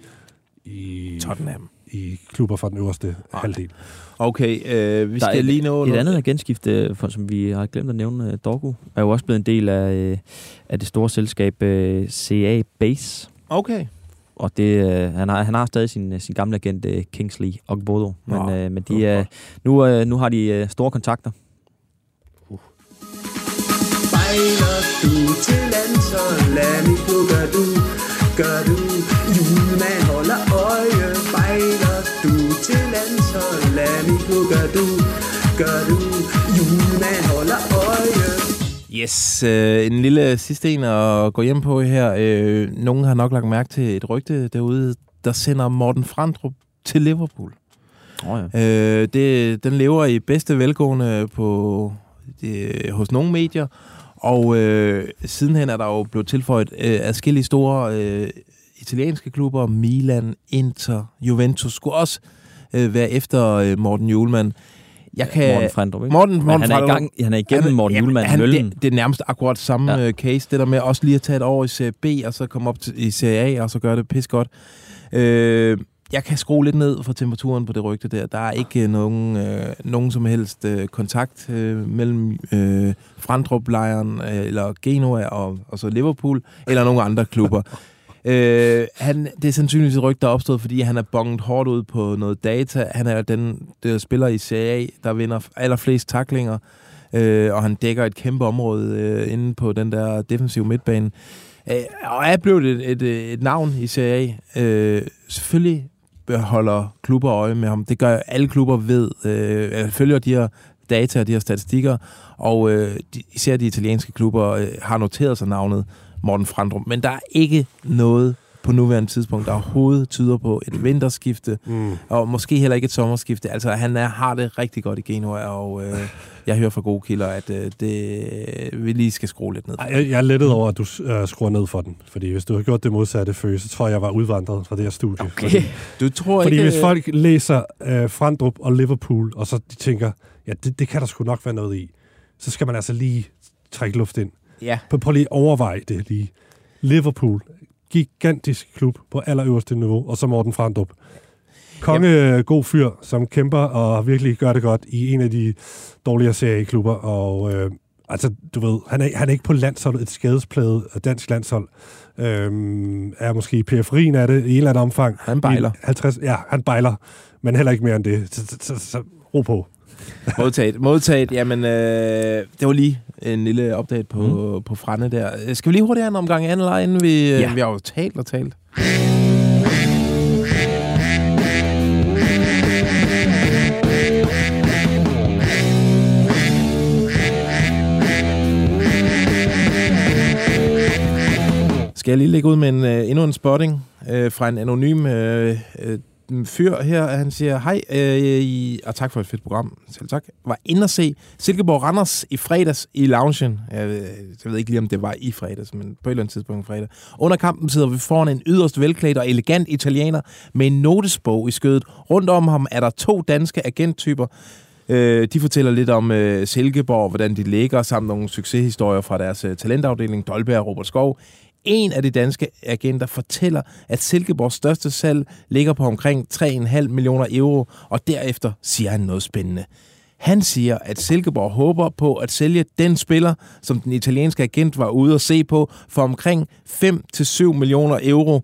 i, Tottenham. i klubber fra den øverste Nej. halvdel. Okay, øh, vi Der er skal et, lige nå... Et andet agentskifte, for, som vi har glemt at nævne, øh, Dorgo, er jo også blevet en del af, øh, af det store selskab øh, CA Base. Okay. Og det, øh, han, har, han har stadig sin, sin gamle agent øh, Kingsley Ogbodo. Men, Nå, øh, men de, øh, nu, øh, nu har de øh, store kontakter. Spejler du til landshold, lad mig gå, gør du, gør du. Julemand landshold, lad mig gå, gør du, gør du. Julemand holder øje. Yes, øh, en lille sidste en at gå hjem på her. Øh, nogen har nok lagt mærke til et rygte derude, der sender Morten Frandrup til Liverpool. Oh, ja. Øh, det, den lever i bedste velgående på, det, hos nogle medier, og øh, sidenhen er der jo blevet tilføjet øh, adskillige store øh, italienske klubber, Milan, Inter, Juventus, skulle også øh, være efter øh, Morten Julemand. Jeg kan, Morten Frandrup, ikke? Morten, Men Morten han er i gang- han er igennem Han- Morten Julemand han- møllen. Det, det er nærmest akkurat samme ja. case, det der med også lige at tage et år i Serie B, og så komme op til, i Serie A, og så gøre det pis godt. Øh, jeg kan skrue lidt ned for temperaturen på det rygte der. Der er ikke øh, nogen, øh, nogen som helst øh, kontakt øh, mellem øh, Frandrup-lejren øh, eller Genoa og, og så Liverpool, eller nogen andre klubber. Øh, han, det er sandsynligvis et rygte, der er opstået, fordi han er bonget hårdt ud på noget data. Han er den der spiller i Serie A, der vinder allerflest taklinger, øh, og han dækker et kæmpe område øh, inde på den der defensive midtbane. Øh, og er blevet et, et, et navn i Serie A. Øh, selvfølgelig holder klubber øje med ham. Det gør alle klubber ved. Øh, følger de her data og de her statistikker, og øh, de, især de italienske klubber øh, har noteret sig navnet Morten Frandrup. Men der er ikke noget på nuværende tidspunkt, der overhovedet tyder på et vinterskifte, Mm. og måske heller ikke et sommerskifte. Altså, han er, har det rigtig godt i Genua, og øh, jeg hører fra gode kilder, at øh, det, vi lige skal skrue lidt ned. Ej, Jeg, jeg er lettet over, at du øh, skruer ned for den. Fordi hvis du havde gjort det modsatte før, så tror jeg, jeg var udvandret fra det her studie. Okay. Fordi, Du tror fordi ikke... hvis folk læser øh, Frandrup og Liverpool, og så de tænker, ja, det, det kan der sgu nok være noget i, så skal man altså lige trække luft ind. Ja. Prøv, prøv lige at overveje det lige. Liverpool, gigantisk klub på allerøverste niveau, og så Morten Frandrup. Konge Jamen. god fyr, som kæmper og virkelig gør det godt i en af de dårligere serieklubber. Og øh, altså, du ved, han er, han er ikke på landsholdet, et skadespladet dansk landshold. Øhm, er måske i periferien af det i en eller anden omfang. Han bejler. I 50, ja, han bejler, men heller ikke mere end det. Så, så, så, så ro på. Modtaget. Modtaget. Jamen, øh, det var lige en lille update på, mm. på Frande der. Skal vi lige hurtigt have en omgang anden eller inden vi... Ja. Ja. Vi har jo talt og talt. Skal jeg lige lægge ud med en, øh, endnu en spotting øh, fra en anonym øh, øh, fyr her. Han siger, hej, øh, og tak for et fedt program. Selv tak. Var inde at se Silkeborg Randers i fredags i loungen. Jeg, ved- jeg ved ikke lige, om det var i fredags, men på et eller andet tidspunkt i fredag. Under kampen sidder vi foran en yderst velklædt og elegant italiener med en notesbog i skødet. Rundt om ham er der to danske agenttyper. Øh, de fortæller lidt om øh, Silkeborg, hvordan de ligger, samt nogle succeshistorier fra deres øh, talentafdeling, Dolberg og Robert Skov. En af de danske agenter fortæller, at Silkeborgs største salg ligger på omkring 3,5 millioner euro, og derefter siger han noget spændende. Han siger, at Silkeborg håber på at sælge den spiller, som den italienske agent var ude at se på, for omkring 5-7 millioner euro.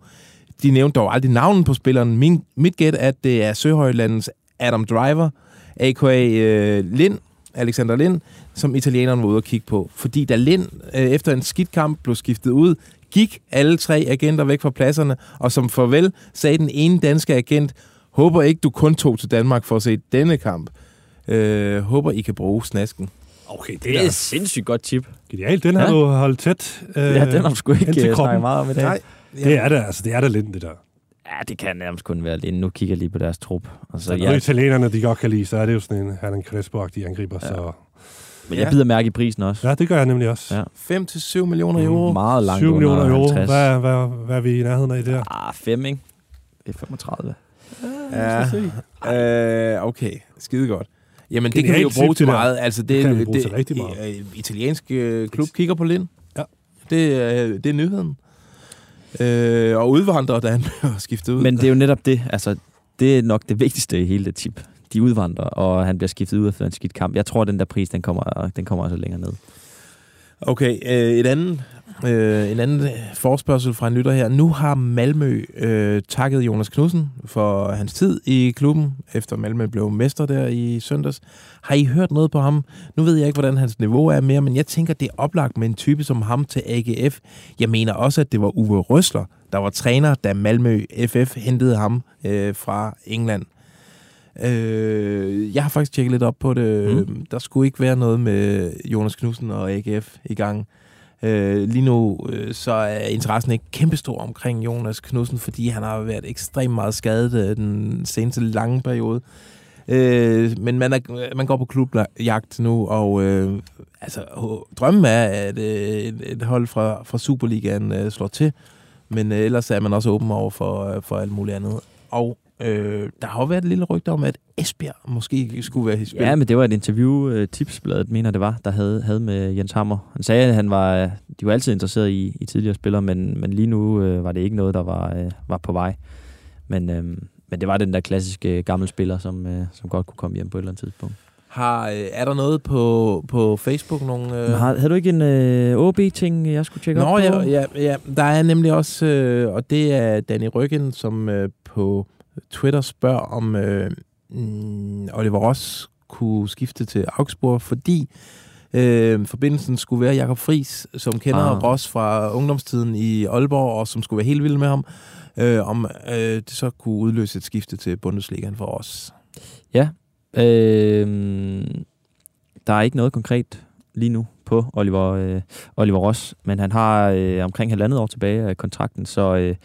De nævnte dog aldrig navnet på spilleren. Min, mit gæt er, at det er Søhøjlandens Adam Driver, a.k.a. Øh, Lind, Alexander Lind, som italieneren var ude at kigge på. Fordi da Lind øh, efter en skidt kamp blev skiftet ud, gik alle tre agenter væk fra pladserne, og som farvel sagde den ene danske agent, håber ikke, du kun tog til Danmark for at se denne kamp. Øh, håber, I kan bruge snasken. Okay, Det er et sindssygt godt tip. Genialt, den har Ja. du holdt tæt. Øh, Ja, den har du sgu ikke, øh, snakket meget om i dag. Nej. Det er det, altså. Det er da lidt det der. Ja, det kan nærmest kun være det. Nu kigger jeg lige på deres trup. Og Så så, ja. italienerne, de godt kan lide, så er det jo sådan en Hernan Crespo-agtig angriber. Ja. Så. Men jeg bider mærke i prisen også. Ja, det gør jeg nemlig også. Ja. 5-7 millioner euro. Meget langt 7 millioner under euro. 50. Hvad, hvad, hvad er vi i nærheden af der? Ah, 5, ikke? Det er 35. Ja, øh, okay. Skide godt. Jamen, det kan vi jo Genialt bruge til det der. meget. Altså, det, Det kan vi bruge det, til rigtig meget. øh, italiensk øh, klub kigger på Lind. Ja. Det, er- det er nyheden. Øh, og udvandrer, da han blev skiftet ud. Men det er jo netop det. Altså, det er nok det vigtigste i hele det tip. De udvandrer, og han bliver skiftet ud efter en skidt kamp. Jeg tror, at den der pris, den kommer, den kommer altså længere ned. Okay, øh, et andet, øh, en anden forspørgsel fra en lytter her. Nu har Malmø øh, takket Jonas Knudsen for hans tid i klubben, efter Malmø blev mester der i søndags. Har I hørt noget på ham? Nu ved jeg ikke, hvordan hans niveau er mere, men jeg tænker, det er oplagt med en type som ham til AGF. Jeg mener også, at det var Uwe Røsler, der var træner, da Malmø FF hentede ham øh, fra England. Øh, jeg har faktisk tjekket lidt op på det. Mm. Der skulle ikke være noget med Jonas Knudsen og AGF i gang. Øh, lige nu øh, så er interessen ikke kæmpestor omkring Jonas Knudsen, fordi han har været ekstremt meget skadet øh, den seneste lange periode. Øh, men man, er, man går på klubjagt nu, og øh, altså, drømmen er, at øh, et, et hold fra, fra Superligaen øh, slår til, men øh, ellers er man også åben over for, øh, for alt muligt andet. Og øh, der har jo været et lille rygte om, at Esbjerg måske skulle være i spil. Ja, men det var et interview, uh, Tipsbladet mener det var, der havde, havde med Jens Hammer. Han sagde, at han var, øh, de var altid interesseret i, i tidligere spillere, men, men lige nu uh, var det ikke noget, der var, uh, var på vej. Men, uh, men det var den der klassiske gamle spiller, som, uh, som godt kunne komme hjem på et eller andet tidspunkt. Har, øh, er der noget på, på Facebook? Nogle, øh... Har, havde du ikke en uh, OB-ting, jeg skulle tjekke Nå, op på? ja, ja, ja, der er nemlig også, øh, og det er Danny Ryggen, som øh, på Twitter spørger, om øh, mm, Oliver Ross kunne skifte til Augsburg, fordi øh, forbindelsen skulle være Jakob Fris, som kender Ah. ah. Ross fra ungdomstiden i Aalborg, og som skulle være helt vild med ham, øh, om øh, det så kunne udløse et skifte til Bundesligaen for os. Ja. Øh, der er ikke noget konkret lige nu på Oliver, øh, Oliver Ross, men han har øh, omkring halvandet år tilbage af kontrakten, så, øh,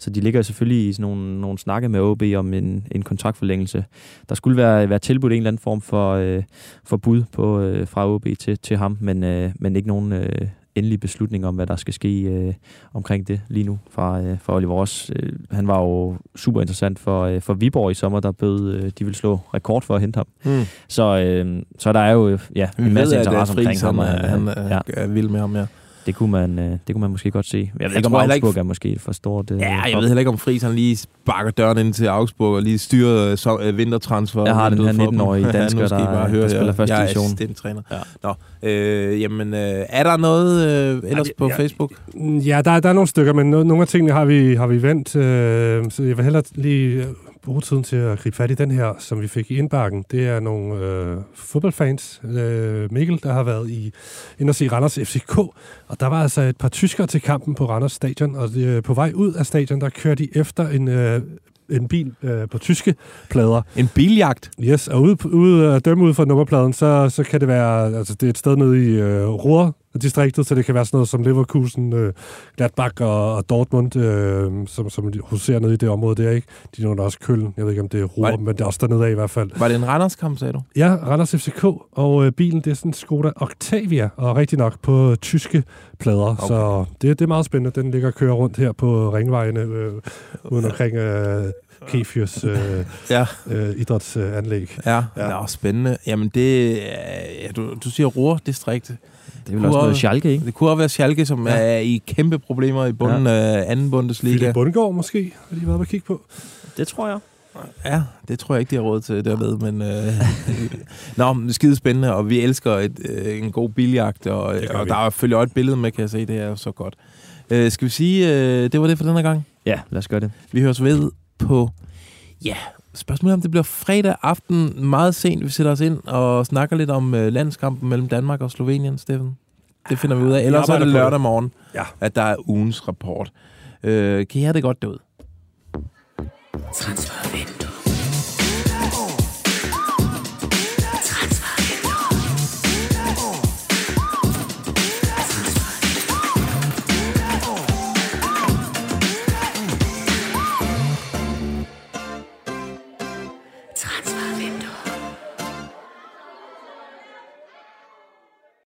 så de ligger selvfølgelig i sådan nogle, nogle snakke med OB om en, en kontraktforlængelse. Der skulle være, være tilbudt en eller anden form for, øh, for bud på, øh, fra OB til, til ham, men, øh, men ikke nogen øh, endelig beslutning om, hvad der skal ske øh, omkring det lige nu fra, øh, fra Oliver Ross. Øh, han var jo super interessant for, øh, for Viborg i sommer, der bød, øh, de vil slå rekord for at hente ham. Mm. Så, øh, så der er jo øh, ja, Vi en masse ved, øh, interesse omkring ham. han, og, han øh, er- er vild med ham, ja. Det kunne man, øh, det kunne man måske godt se. Jeg ved Jeg ikke, om tror heller ikke- Augsburg er måske for stort. Øh, Ja, jeg for- ved heller ikke, om Friis han lige sparker døren ind til Augsburg og lige styrer øh, så, øh, vintertransfer. Jeg har den her for dem. 19-årige Ja, nu dansker, der- bare der høre spiller her. første Jeg er division. assistenttræner. Ja. Nå, øh, jamen, øh, er der noget øh, ellers det- på ja. Facebook? Ja, der, er- der er nogle stykker, men no, nogle af tingene har vi, har vi vendt, øh, så jeg vil hellere lige bruge tiden til at gribe fat i den her, som vi fik i indbakken. Det er nogle øh, fodboldfans, øh, Mikkel, der har været i, ind og se Randers FCK, og der var altså et par tyskere til kampen på Randers stadion, og øh, på vej ud af stadion, der kørte de efter en... Øh, en bil øh, på tyske plader. En biljagt? Yes, og ude, ude at dømme ud fra nummerpladen, så, så kan det være, altså det er et sted nede i øh, Ruhr, distriktet, så det kan være sådan noget som Leverkusen, øh, Gladbach og, og Dortmund, øh, som, som huserer nede i det område der, ikke? De nævner også Køln, jeg ved ikke om det er Ruhr, men det er også dernede af i hvert fald. Var det en Randers-kamp, sagde du? Ja, Randers FCK, og øh, bilen, det er sådan en Skoda Octavia, og rigtig nok på tyske plader, okay. så det, det er meget spændende. Den ligger og kører rundt her på ringvejene, øh, uden omkring øh, Kefirs øh, Ja. øh, idrætsanlæg. Ja, ja. Nå, spændende. Jamen, det ja, du, du siger Ruhr-distrikt. Det er vel også noget Schalke, ikke? Det kunne også være Schalke, som Ja. er i kæmpe problemer i bunden Ja. af anden Bundesliga. Philip Bundgaard måske, har de været på at kigge på. Det tror jeg. Ja, det tror jeg ikke, de har råd til derved, men... Øh, Nå, men skide spændende, og vi elsker et, øh, en god biljagt, og, og vi. der er selvfølgelig også et billede med, kan jeg se, det er så godt. Øh, skal vi sige, øh, det var det for den her gang? Ja, lad os gøre det. Vi høres ved på... Ja, spørgsmålet er, om det bliver fredag aften meget sent, vi sætter os ind og snakker lidt om øh, landskampen mellem Danmark og Slovenien, Steffen. Det finder vi ud af. Ellers så er det. lørdag morgen, Ja. at der er ugens rapport. Øh, kan I have det godt derude? Transfer.